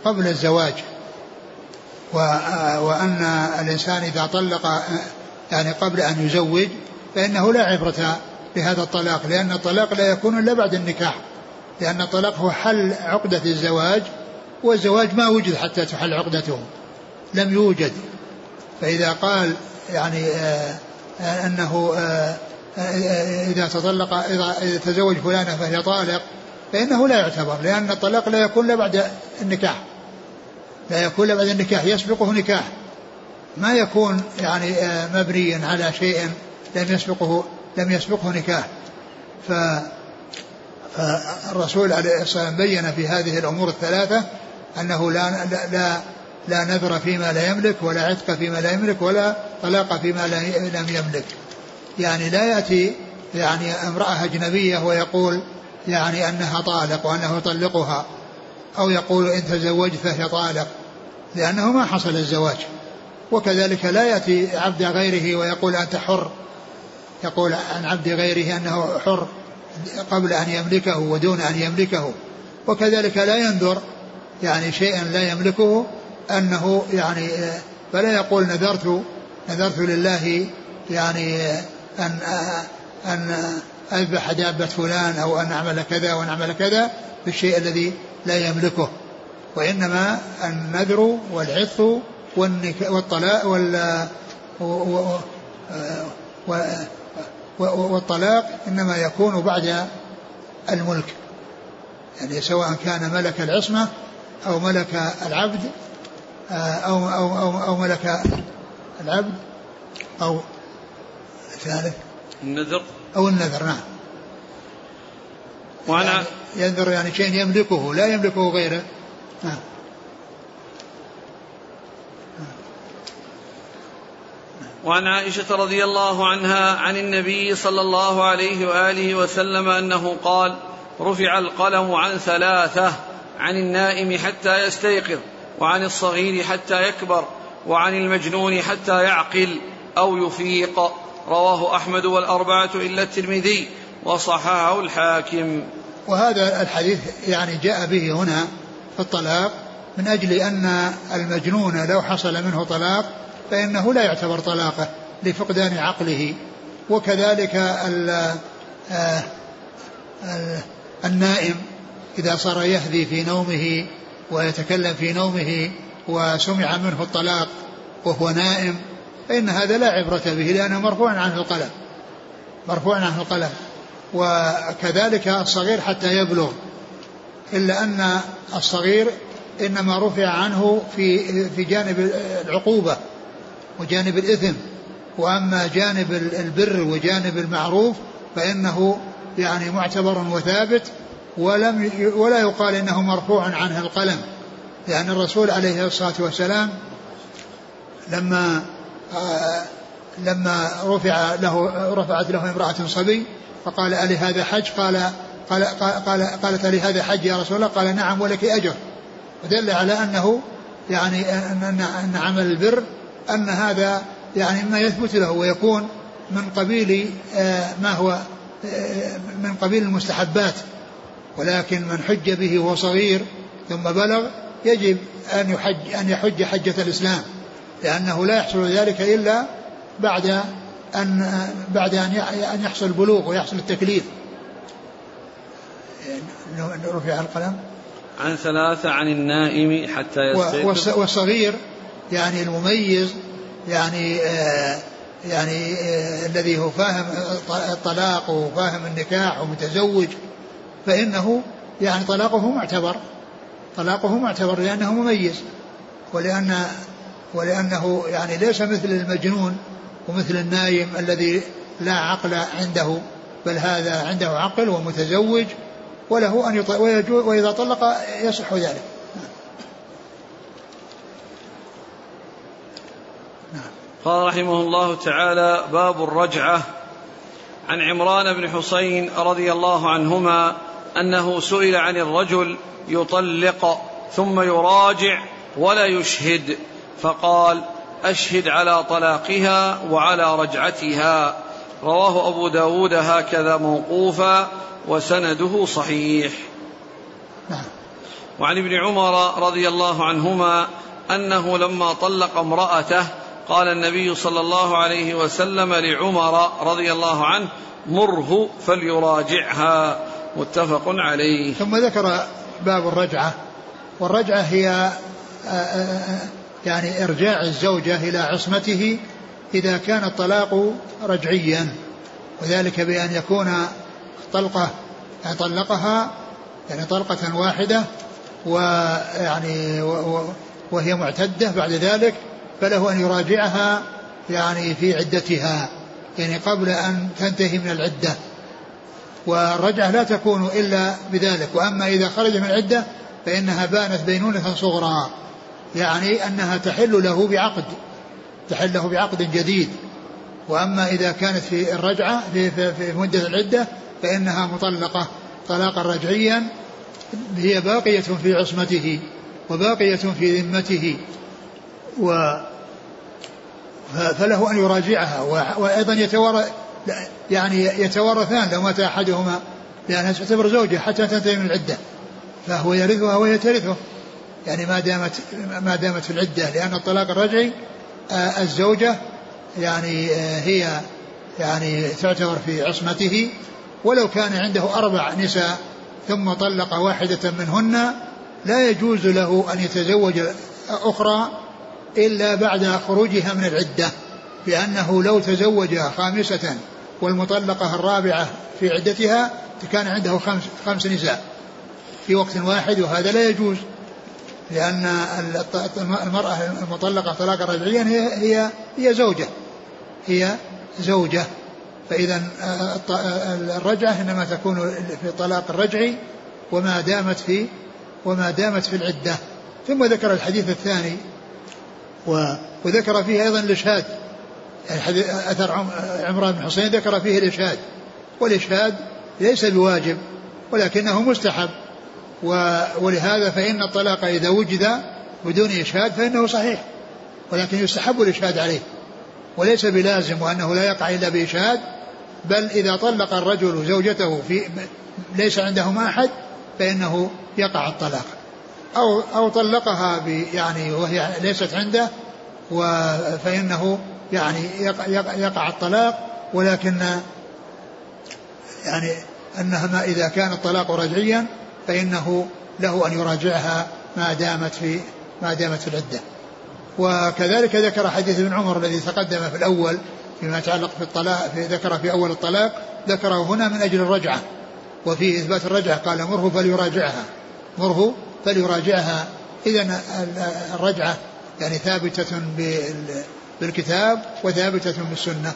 قبل الزواج. وأن الإنسان إذا طلق يعني قبل أن يزوج فإنه لا عبرة بهذا الطلاق لأن الطلاق لا يكون إلا بعد النكاح. لأن الطلاق هو حل عقدة الزواج والزواج ما وجد حتى تحل عقدته لم يوجد. فإذا قال يعني آه، آه، أنه آه، إذا تطلق إذا تزوج فلانة فهي طالق فإنه لا يعتبر لأن الطلاق لا يكون إلا بعد النكاح. لا يكون إلا بعد النكاح يسبقه نكاح. ما يكون يعني آه، مبنيا على شيء لم يسبقه لم يسبقه نكاح. ف فالرسول عليه الصلاة والسلام بين في هذه الأمور الثلاثة أنه لا لا لا نذر فيما لا يملك ولا عتق فيما لا يملك ولا طلاق فيما لم يملك. يعني لا يأتي يعني امرأة أجنبية ويقول يعني أنها طالق وأنه يطلقها أو يقول إن تزوجت فهي طالق لأنه ما حصل الزواج. وكذلك لا يأتي عبد غيره ويقول أنت حر. يقول عن عبد غيره أنه حر قبل أن يملكه ودون أن يملكه. وكذلك لا ينذر يعني شيئا لا يملكه أنه يعني فلا يقول نذرت نذرت لله يعني أن أن أذبح دابة فلان أو أن أعمل كذا وأن أعمل كذا بالشيء الذي لا يملكه. وإنما النذر والعث والطلاق وال والطلاق إنما يكون بعد الملك. يعني سواء كان ملك العصمة أو ملك العبد أو أو أو, أو ملك العبد أو الثالث النذر؟ أو النذر نعم. وأنا يعني ينذر يعني شيء يملكه لا يملكه غيره. نعم. وعن عائشة رضي الله عنها عن النبي صلى الله عليه وآله وسلم أنه قال رفع القلم عن ثلاثة عن النائم حتى يستيقظ وعن الصغير حتى يكبر وعن المجنون حتى يعقل أو يفيق. رواه أحمد والأربعة إلا الترمذي وصححه الحاكم. وهذا الحديث يعني جاء به هنا في الطلاق من أجل أن المجنون لو حصل منه طلاق فإنه لا يعتبر طلاقه لفقدان عقله. وكذلك ال آه، النائم إذا صار يهذي في نومه ويتكلم في نومه وسمع منه الطلاق وهو نائم فإن هذا لا عبرة به لأنه مرفوع عنه القلم. مرفوع عنه القلم. وكذلك الصغير حتى يبلغ. إلا أن الصغير إنما رفع عنه في في جانب العقوبة وجانب الإثم. وأما جانب البر وجانب المعروف فإنه يعني معتبر وثابت ولم ولا يقال إنه مرفوع عنه القلم. لأن الرسول عليه الصلاة والسلام لما لما رفع له رفعت له امرأة صبي فقال ألي هذا حج؟ قال قال قال قالت ألي هذا حج يا رسول الله؟ قال نعم ولك أجر. ودل على أنه يعني أن أن عمل البر أن هذا يعني ما يثبت له ويكون من قبيل آه، ما هو آه، من قبيل المستحبات. ولكن من حج به وهو صغير ثم بلغ يجب أن يحج أن يحج حجة الإسلام. لأنه لا يحصل ذلك إلا بعد أن بعد أن يحصل البلوغ ويحصل التكليف. رفع القلم. عن ثلاثة عن النائم حتى يستيقظ. والصغير يعني المميز يعني آه يعني آه الذي هو فاهم الطلاق وفاهم النكاح ومتزوج فإنه يعني طلاقه معتبر طلاقه معتبر لأنه مميز ولأن ولأنه يعني ليس مثل المجنون ومثل النايم الذي لا عقل عنده بل هذا عنده عقل ومتزوج وله أن يطلق وإذا طلق يصح ذلك. نعم. قال رحمه الله تعالى باب الرجعة. عن عمران بن حسين رضي الله عنهما أنه سئل عن الرجل يطلق ثم يراجع ولا يشهد. فقال أشهد على طلاقها وعلى رجعتها. رواه أبو داود هكذا موقوفا وسنده صحيح. نعم. وعن ابن عمر رضي الله عنهما أنه لما طلق امرأته قال النبي صلى الله عليه وسلم لعمر رضي الله عنه مره فليراجعها. متفق عليه. ثم ذكر باب الرجعة. والرجعة هي آه، آه، آه، يعني إرجاع الزوجة إلى عصمته إذا كان الطلاق رجعيا وذلك بأن يكون طلقة طلقها يعني طلقة واحدة ويعني وهي معتدة بعد ذلك فله أن يراجعها يعني في عدتها يعني قبل أن تنتهي من العدة. والرجعة لا تكون إلا بذلك وأما إذا خرج من العدة فإنها بانت بينونة صغرى. يعني أنها تحل له بعقد تحل له بعقد جديد. وأما إذا كانت في الرجعة في, في, في مدة العدة فإنها مطلقة طلاقا رجعيا هي باقية في عصمته وباقية في ذمته. و فله أن يراجعها وأيضا يتورث يعني يتورثان لو مات أحدهما لأنها تعتبر زوجة حتى تنتهي من العدة فهو يرثها وهي ترثه. يعني ما دامت ما دامت في العدة لأن الطلاق الرجعي آه، الزوجة يعني آه، هي يعني تعتبر في عصمته ولو كان عنده أربع نساء ثم طلق واحدة منهن لا يجوز له أن يتزوج أخرى إلا بعد خروجها من العدة لأنه لو تزوج خامسة والمطلقة الرابعة في عدتها كان عنده خمس, خمس نساء في وقت واحد وهذا لا يجوز. لأن المرأة المطلقة طلاقا رجعيا هي هي هي زوجة. هي زوجة. فإذا الرجعة إنما تكون في الطلاق الرجعي وما دامت في وما دامت في العدة. ثم ذكر الحديث الثاني. وذكر فيه أيضا الإشهاد أثر عمران بن حسين ذكر فيه الإشهاد والإشهاد ليس بواجب ولكنه مستحب. ولهذا فإن الطلاق إذا وجد بدون إشهاد فإنه صحيح ولكن يستحب الإشهاد عليه وليس بلازم وأنه لا يقع إلا بإشهاد بل إذا طلق الرجل زوجته في ليس عندهما أحد فإنه يقع الطلاق. أو أو طلقها يعني وهي ليست عنده فإنه يعني يقع الطلاق ولكن يعني أنها ما إذا كان الطلاق رجعيا فإنه له أن يراجعها ما دامت في ما دامت في العدة. وكذلك ذكر حديث ابن عمر الذي تقدم في الأول فيما يتعلق في الطلاق في ذكر في أول الطلاق ذكره هنا من أجل الرجعة. وفي إثبات الرجعة قال مره فليراجعها. مره فليراجعها. إذا الرجعة يعني ثابتة بالكتاب وثابتة بالسنة.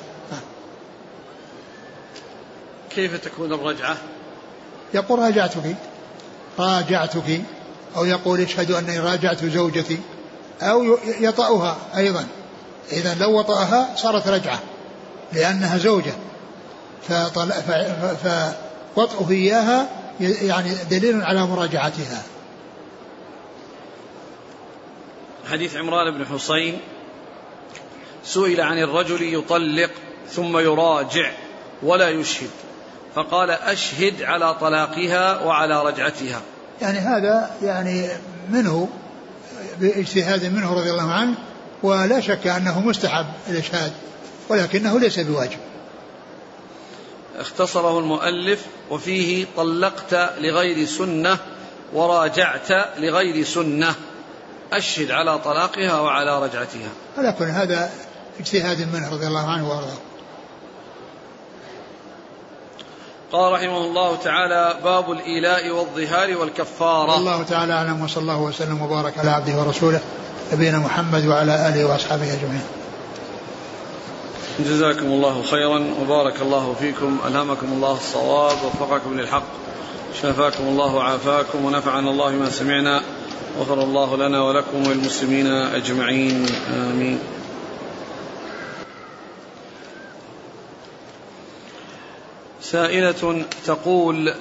كيف تكون الرجعة؟ يقول راجعتك. راجعتك أو يقول اشهد أني راجعت زوجتي أو يطأها أيضا. إذا لو وطأها صارت رجعة لأنها زوجة. فوطئه إياها يعني دليل على مراجعتها. حديث عمران بن حسين سئل عن الرجل يطلق ثم يراجع ولا يشهد. فقال أشهد على طلاقها وعلى رجعتها. يعني هذا يعني منه باجتهاد منه رضي الله عنه ولا شك أنه مستحب الإشهاد ولكنه ليس بواجب. اختصره المؤلف وفيه طلقت لغير سنة وراجعت لغير سنة. أشهد على طلاقها وعلى رجعتها. على كل هذا اجتهاد منه رضي الله عنه وأرضاه. قال رحمه الله تعالى باب الإيلاء والظهار والكفارة. الله تعالى أعلم وصلى الله وسلم وبارك على عبده ورسوله نبينا محمد وعلى آله وأصحابه أجمعين. جزاكم الله خيرا وبارك الله فيكم ألهمكم الله الصواب ووفقكم للحق شافاكم الله وعافاكم ونفعنا الله ما سمعنا غفر الله لنا ولكم وللمسلمين أجمعين آمين. سائلة تقول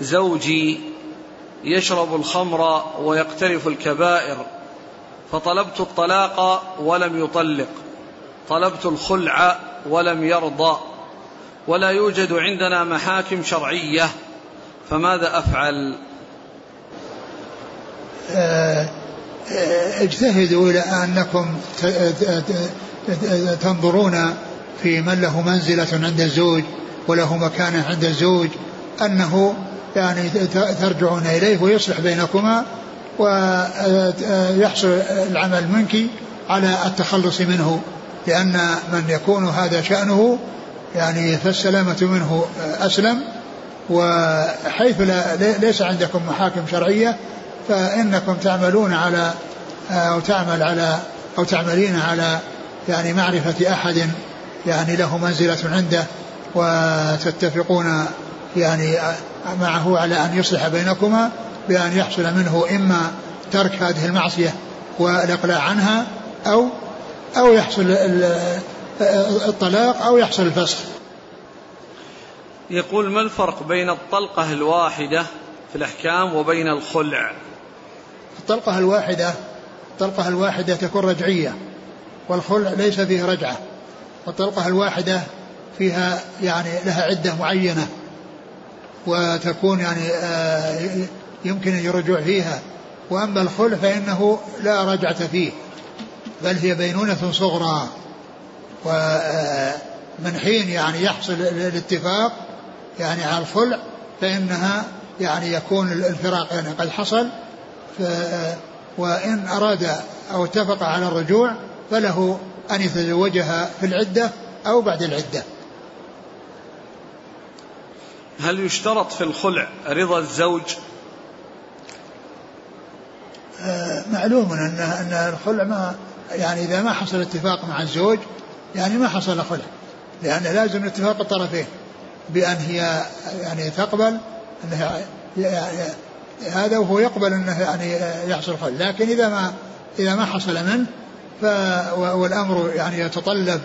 زوجي يشرب الخمر ويقترف الكبائر فطلبت الطلاق ولم يطلق طلبت الخلع ولم يرضى ولا يوجد عندنا محاكم شرعية فماذا أفعل؟ آه، اجتهدوا إلى أنكم تنظرون في من له منزلة عند الزوج. وله مكانه عند الزوج أنه يعني ترجعون إليه ويصلح بينكما ويحصل العمل منك على التخلص منه لأن من يكون هذا شأنه يعني فالسلامة منه أسلم وحيث لا ليس عندكم محاكم شرعية فإنكم تعملون على أو تعمل على أو تعملين على يعني معرفة أحد يعني له منزلة عنده. وتتفقون يعني معه على أن يصلح بينكما بأن يحصل منه إما ترك هذه المعصية والإقلاع عنها أو أو يحصل الطلاق أو يحصل الفسخ. يقول ما الفرق بين الطلقة الواحدة في الأحكام وبين الخلع؟ الطلقة الواحدة الطلقة الواحدة تكون رجعية والخلع ليس فيه رجعة. الطلقة الواحدة فيها يعني لها عدة معينة وتكون يعني آه، يمكن الرجوع فيها. وأما الخلع فإنه لا رجعة فيه بل هي بينونة صغرى. ومن حين يعني يحصل الاتفاق يعني على الخلع فإنها يعني يكون الفراق يعني قد حصل. وإن أراد أو اتفق على الرجوع فله أن يتزوجها في العدة أو بعد العدة. هل يشترط في الخلع رضا الزوج؟ آه، معلوم أن أن الخلع ما يعني إذا ما حصل اتفاق مع الزوج يعني ما حصل خلع لأن لازم اتفاق الطرفين بأن هي يعني تقبل أنها هذا وهو يقبل أنه يعني يحصل خلع. لكن إذا ما إذا ما حصل منه ف والأمر يعني يتطلب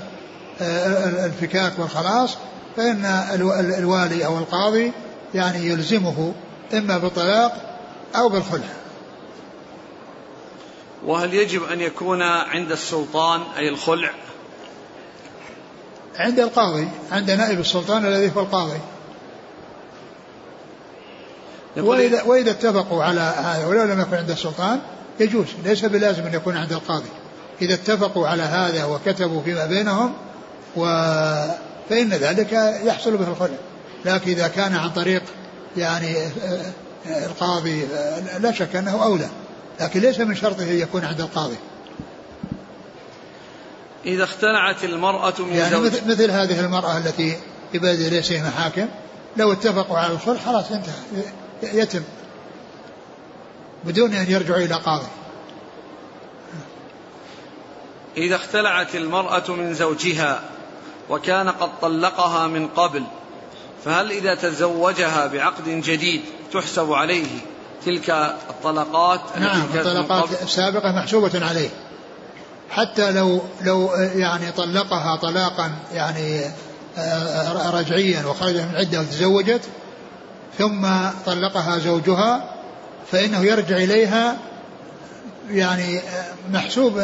آه، الفكاك والخلاص فإن الوالي أو القاضي يعني يلزمه إما بالطلاق أو بالخلع. وهل يجب أن يكون عند السلطان أي الخلع؟ عند القاضي عند نائب السلطان الذي هو القاضي. وإذا, وإذا اتفقوا على هذا ولو لم يكن عند السلطان يجوز ليس بلازم أن يكون عند القاضي. إذا اتفقوا على هذا وكتبوا فيما بينهم و فإن ذلك يحصل به الخلع لكن إذا كان عن طريق يعني القاضي لا شك أنه أولى. لكن ليس من شرطه أن يكون عند القاضي. إذا اختلعت المرأة من يعني زوج. مثل, مثل هذه المرأة التي يبادر إليها محاكم لو اتفقوا على الخلع خلاص انتهى. يتم. بدون أن يرجعوا إلى قاضي. إذا اختلعت المرأة من زوجها وكان قد طلقها من قبل فهل إذا تزوجها بعقد جديد تحسب عليه تلك الطلقات نعم الطلقات السابقة محسوبة عليه. حتى لو لو يعني طلقها طلاقا يعني آه، رجعيا وخرجت من عدة وتزوجت ثم طلقها زوجها فإنه يرجع إليها يعني آه، محسوب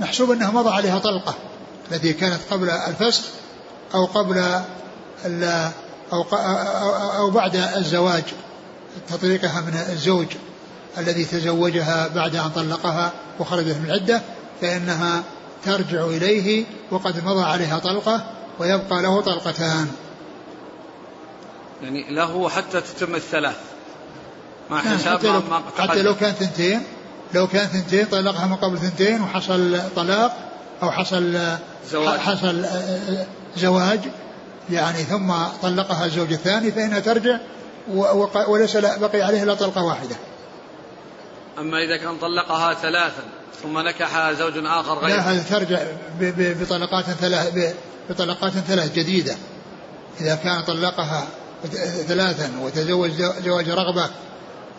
محسوب أنه مضى عليها طلقة التي كانت قبل الفسخ أو قبل أو أو بعد الزواج تطليقها من الزوج الذي تزوجها بعد أن طلقها وخرجت من العدة فإنها ترجع إليه وقد مضى عليها طلقة ويبقى له طلقتان. يعني له حتى تتم الثلاث. مع حساب حتى لو, ما حتى لو كان ثنتين لو كان ثنتين طلقها من قبل ثنتين وحصل طلاق أو حصل زواج. حصل زواج يعني ثم طلقها الزوج الثاني فإنها ترجع وليس بقي عليه إلا طلقة واحدة. أما إذا كان طلقها ثلاثا ثم نكحها زوج آخر غير لا ترجع بطلقات ثلاث بطلقات ثلاث جديدة. إذا كان طلقها ثلاثا وتزوج زواج رغبة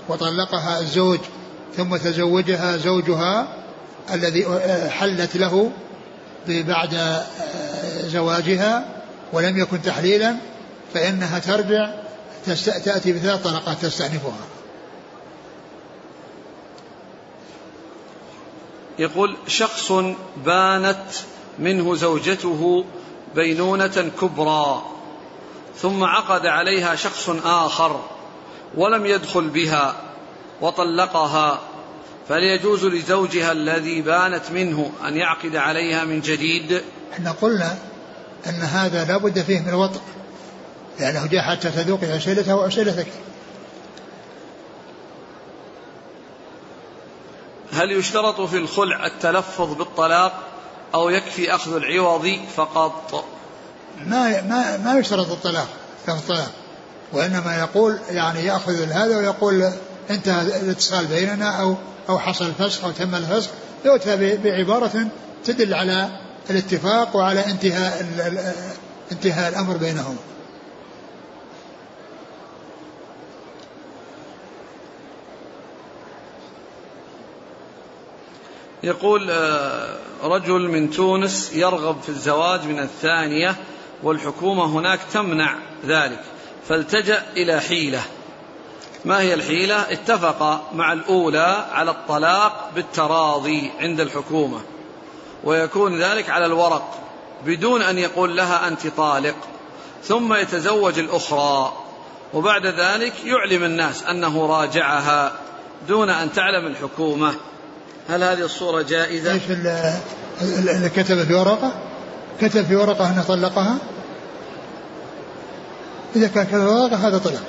وطلقها الزوج ثم تزوجها زوجها الذي حلت له بعد زواجها ولم يكن تحليلا فإنها ترجع تأتي بثلاث طلقات تستأنفها. يقول شخص بانت منه زوجته بينونة كبرى ثم عقد عليها شخص آخر ولم يدخل بها وطلقها. فهل يجوز لزوجها الذي بانت منه أن يعقد عليها من جديد. إحنا قلنا أن هذا لا بد فيه من الوطء لأنه جاء حتى تذوقي عسيلته وعسيلتك هل يشترط في الخلع التلفظ بالطلاق أو يكفي أخذ العوض فقط؟ ما ما ما يشترط الطلاق الطلاق وإنما يقول يعني يأخذ هذا ويقول انتهى الاتصال بيننا أو أو حصل فسخ أو تم الفسخ يؤتى بعبارة تدل على الاتفاق وعلى انتهاء انتهاء الأمر بينهم. يقول آه، رجل من تونس يرغب في الزواج من الثانية والحكومة هناك تمنع ذلك فالتجأ إلى حيلة. ما هي الحيلة اتفق مع الأولى على الطلاق بالتراضي عند الحكومة ويكون ذلك على الورق بدون أن يقول لها أنت طالق ثم يتزوج الأخرى وبعد ذلك يعلم الناس أنه راجعها دون أن تعلم الحكومة هل هذه الصورة جائزة؟ إيش اللي كتب في ورقة؟ كتب في ورقة أنه طلقها؟ إذا كان كتب في ورقة هذا طلق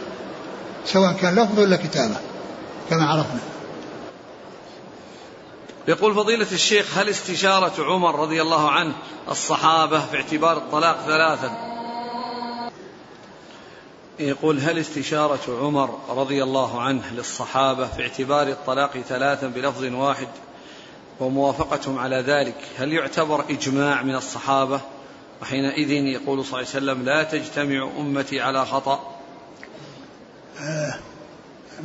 سواء كان لفظ ولا كتابة كما عرفنا. يقول فضيلة الشيخ هل استشارة عمر رضي الله عنه الصحابة في اعتبار الطلاق ثلاثا؟ يقول هل استشارة عمر رضي الله عنه للصحابة في اعتبار الطلاق ثلاثا بلفظ واحد وموافقتهم على ذلك هل يعتبر إجماع من الصحابة؟ وحينئذ يقول صلى الله عليه وسلم لا تجتمع أمتي على خطأ.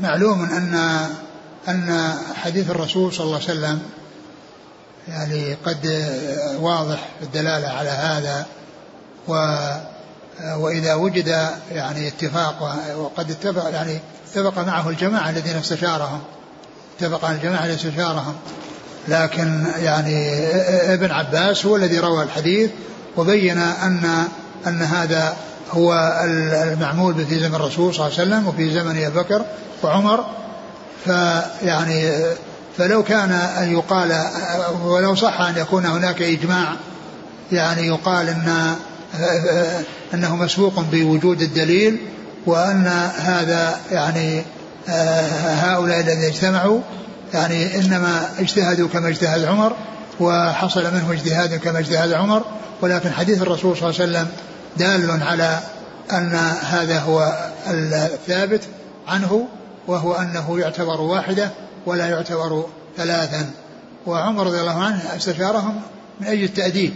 معلوم أن أن حديث الرسول صلى الله عليه وسلم يعني قد واضح الدلالة على هذا و وإذا وجد يعني اتفاق وقد اتفق يعني اتفق معه الجماعة الذين استشارهم اتفق الجماعة الذين استشارهم. لكن يعني ابن عباس هو الذي روى الحديث وبين أن أن هذا هو المعمول به في زمن الرسول صلى الله عليه وسلم وفي زمن أبي بكر وعمر. فيعني فلو كان أن يقال ولو صح أن يكون هناك إجماع يعني يقال أن أنه مسبوق بوجود الدليل وأن هذا يعني هؤلاء الذين اجتمعوا يعني إنما اجتهدوا كما اجتهد عمر وحصل منه اجتهاد كما اجتهد عمر. ولكن حديث الرسول صلى الله عليه وسلم دال على أن هذا هو الثابت عنه وهو أنه يعتبر واحدة ولا يعتبر ثلاثا. وعمر رضي الله عنه استشارهم من أجل التأديب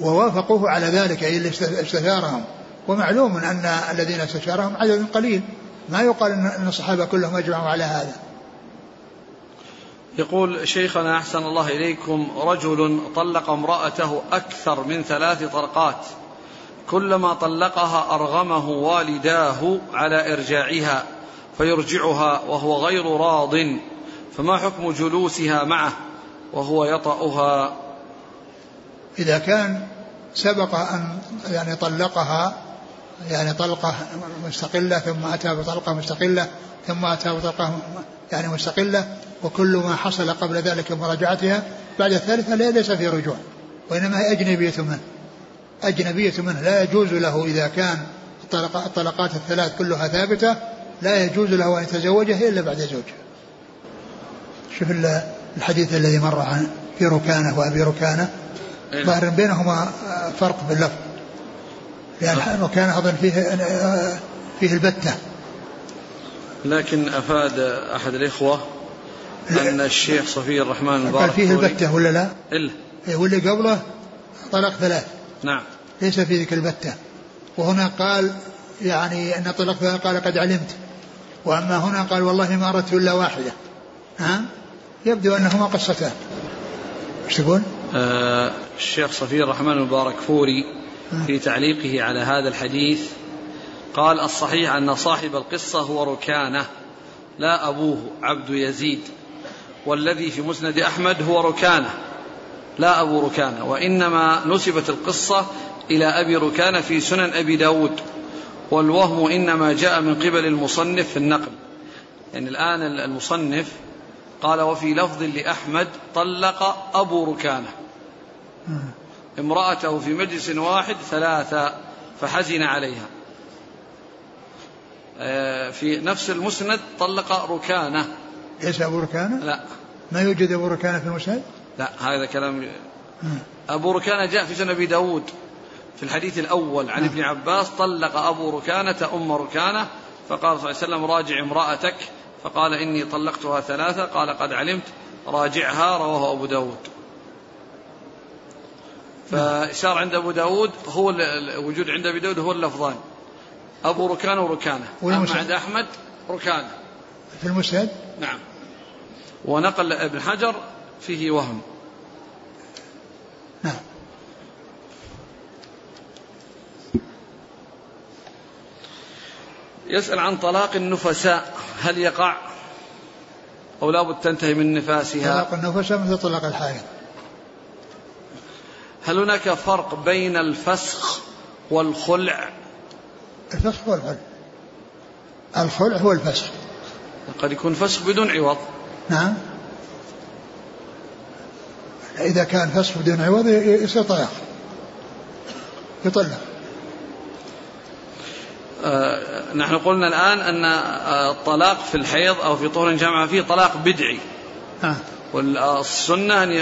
ووافقوه على ذلك أي استشارهم. ومعلوم أن الذين استشارهم عدد قليل ما يقال أن الصحابة كلهم أجمعوا على هذا. يقول شيخنا أحسن الله إليكم رجل طلق امرأته أكثر من ثلاث طلقات كلما طلقها أرغمه والداه على إرجاعها فيرجعها وهو غير راض فما حكم جلوسها معه وهو يطأها؟ إذا كان سبق أن يعني طلقها يعني طلقة مستقلة ثم أتى بطلقة مستقلة ثم أتى بطلقة يعني مستقلة وكل ما حصل قبل ذلك مراجعتها بعد الثالثة ليس في رجوع وإنما هي أجنبية منه. أجنبية منه. لا يجوز له إذا كان الطلقات الثلاث كلها ثابتة لا يجوز له أن يتزوجها إلا بعد زوجها شوف الحديث الذي مر عن في ركانة وأبي ركانة. إيه. ظاهر بينهما فرق في اللفظ. لأن ركانة أظن فيه فيه البتة. لكن أفاد أحد الإخوة أن الشيخ صفي الرحمن المبارك قال فيه البتة ولا لا؟ إلا. إيه واللي قبله طلق ثلاث. نعم. ليس في ذيك البتة. وهنا قال يعني أن طلق ثلاث قال قد علمت. وأما هنا قال والله ما أردت إلا واحدة. ها؟ يبدو أنهما قصتان. إيش تقول؟ آه الشيخ صفي الرحمن المبارك فوري في تعليقه على هذا الحديث قال الصحيح أن صاحب القصة هو ركانة لا أبوه عبد يزيد. والذي في مسند أحمد هو ركانة. لا أبو ركانة وإنما نسبت القصة إلى أبي ركانة في سنن أبي داود والوهم إنما جاء من قبل المصنف في النقل. يعني الآن المصنف قال وفي لفظ لأحمد طلق أبو ركانة. امرأته في مجلس واحد ثلاثة فحزن عليها. آه، في نفس المسند طلق ركانة. ليس أبو ركانة؟ لا. ما يوجد أبو ركانة في المسند؟ لا هذا كلام أبو ركانة جاء في سنة أبي داود في الحديث الأول. عن ابن عباس طلق أبو ركانة أم ركانة فقال صلى الله عليه وسلم راجع امرأتك. فقال إني طلقتها ثلاثة. قال قد علمت. راجعها رواه أبو داود. فإشار عند أبو داود هو الوجود عند أبي داود هو اللفظان. أبو ركانة وركانة. أما عند أحمد ركانة. في المسند نعم. ونقل ابن حجر فيه وهم. يسأل عن طلاق النفساء هل يقع أو لابد تنتهي من نفاسها؟ طلاق النفساء مثل طلاق الحائض. هل هناك فرق بين الفسخ والخلع؟ الفسخ هو الخلع. الخلع هو الفسخ. قد يكون فسخ بدون عوض. نعم. إذا كان فسخ بدون عوض يصير طلاق. يطلق. آه نحن قلنا الآن أن آه، الطلاق في الحيض أو في طهر جامعة فيه طلاق بدعي. آه. والسنة أن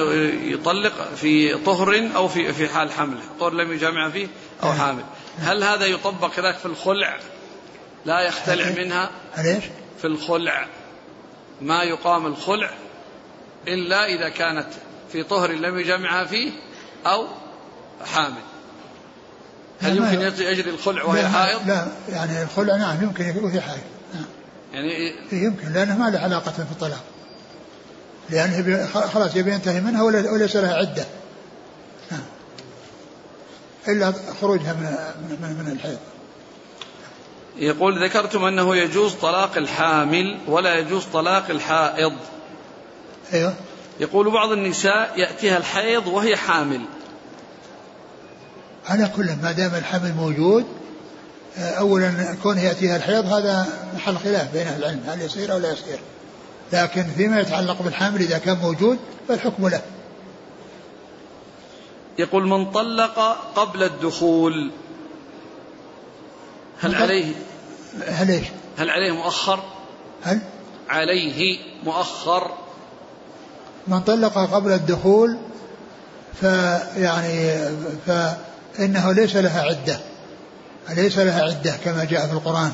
يطلق في طهر أو في في حال حمله طهر لم يجامع فيه أو نعم. حامل. هل هذا يطبق كذلك في الخلع؟ لا يختلع منها. ليش في الخلع. ما يقام الخلع إلا إذا كانت في طهر لم يجامعها فيه أو حامل. هل يمكن يجري الخلع وهي حائض؟ لا يعني الخلع نعم يمكن وهي حائض. نعم. يعني إيه، يمكن لأنه ما له علاقة في الطلاق. لأنه خلاص يبي ينتهي منها وليس لها عدة. نعم. إلا خروجها من من, من الحيض. يقول ذكرتم أنه يجوز طلاق الحامل ولا يجوز طلاق الحائض. أيوه. يقول بعض النساء يأتيها الحيض وهي حامل. على كل ما دام الحمل موجود آه، اولا كونه يأتيها الحيض هذا محل خلاف بين أهل العلم هل يصير أو لا يصير لكن فيما يتعلق بالحامل إذا كان موجود فالحكم له يقول من طلق قبل الدخول هل عليه هل إيش؟ هل عليه مؤخر؟ هل؟ عليه مؤخر من طلق قبل الدخول فيعني فإنه ليس لها عدة ليس لها عدة كما جاء في القرآن.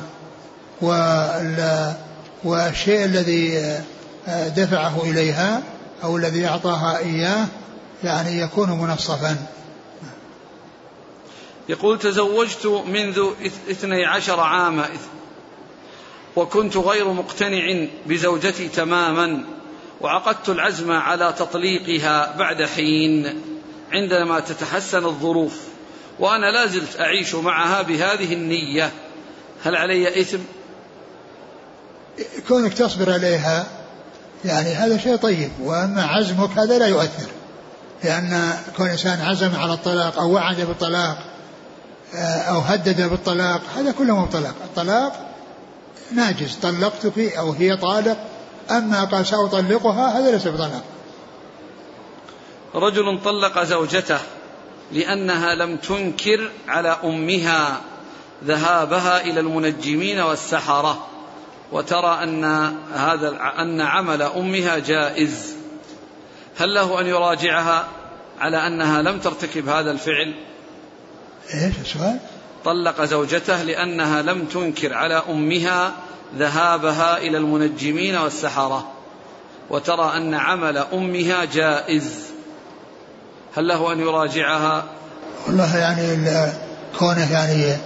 والشيء الذي دفعه إليها أو الذي أعطاها إياه يعني يكون منصفا. يقول تزوجت منذ إثني عشر عاما وكنت غير مقتنع بزوجتي تماما وعقدت العزم على تطليقها بعد حين عندما تتحسن الظروف. وأنا لا زلت أعيش معها بهذه النية. هل علي إثم؟ كونك تصبر عليها يعني هذا شيء طيب وأما عزمك هذا لا يؤثر لأن كون إنسان عزم على الطلاق أو وعد بالطلاق آه، أو هدد بالطلاق هذا كله مو طلاق. الطلاق ناجز طلقتك أو هي طالق أما قال سأطلقها هذا ليس بطلاق. رجل طلق زوجته. لأنها لم تنكر على أمها ذهابها إلى المنجمين والسحرة. وترى أن هذا أن عمل أمها جائز. هل له أن يراجعها على أنها لم ترتكب هذا الفعل؟ إيش السؤال؟ طلق زوجته لأنها لم تنكر على أمها ذهابها إلى المنجمين والسحرة. وترى أن عمل أمها جائز. هل له أن يراجعها؟ والله يعني كونه يعني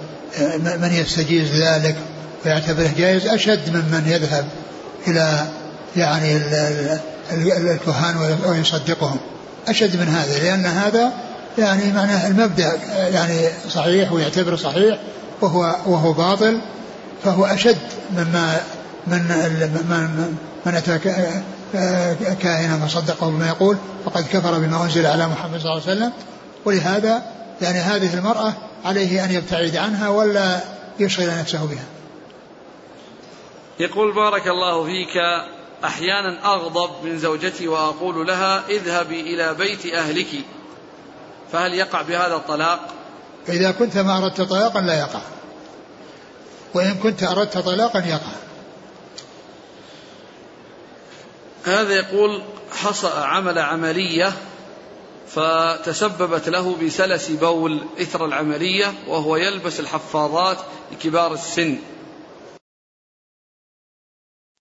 من يستجيز ذلك ويعتبره جائز أشد ممن يذهب إلى يعني الكهان ويصدقهم. أشد من هذا لأن هذا يعني معناه المبدأ يعني صحيح ويعتبره صحيح وهو وهو باطل فهو أشد مما من من من أتى كاهنا فصدقه بما يقول فقد كفر بما أنزل على محمد صلى الله عليه وسلم. ولهذا يعني هذه المرأة عليه أن يبتعد عنها ولا يشغل نفسه بها. يقول بارك الله فيك. أحيانا أغضب من زوجتي وأقول لها اذهبي إلى بيت أهلك. فهل يقع بهذا الطلاق؟ إذا كنت ما أردت طلاقا لا يقع. وإن كنت أردت طلاقا يقع. هذا يقول حصل عمل عملية فتسببت له بسلس بول إثر العملية وهو يلبس الحفاظات لكبار السن.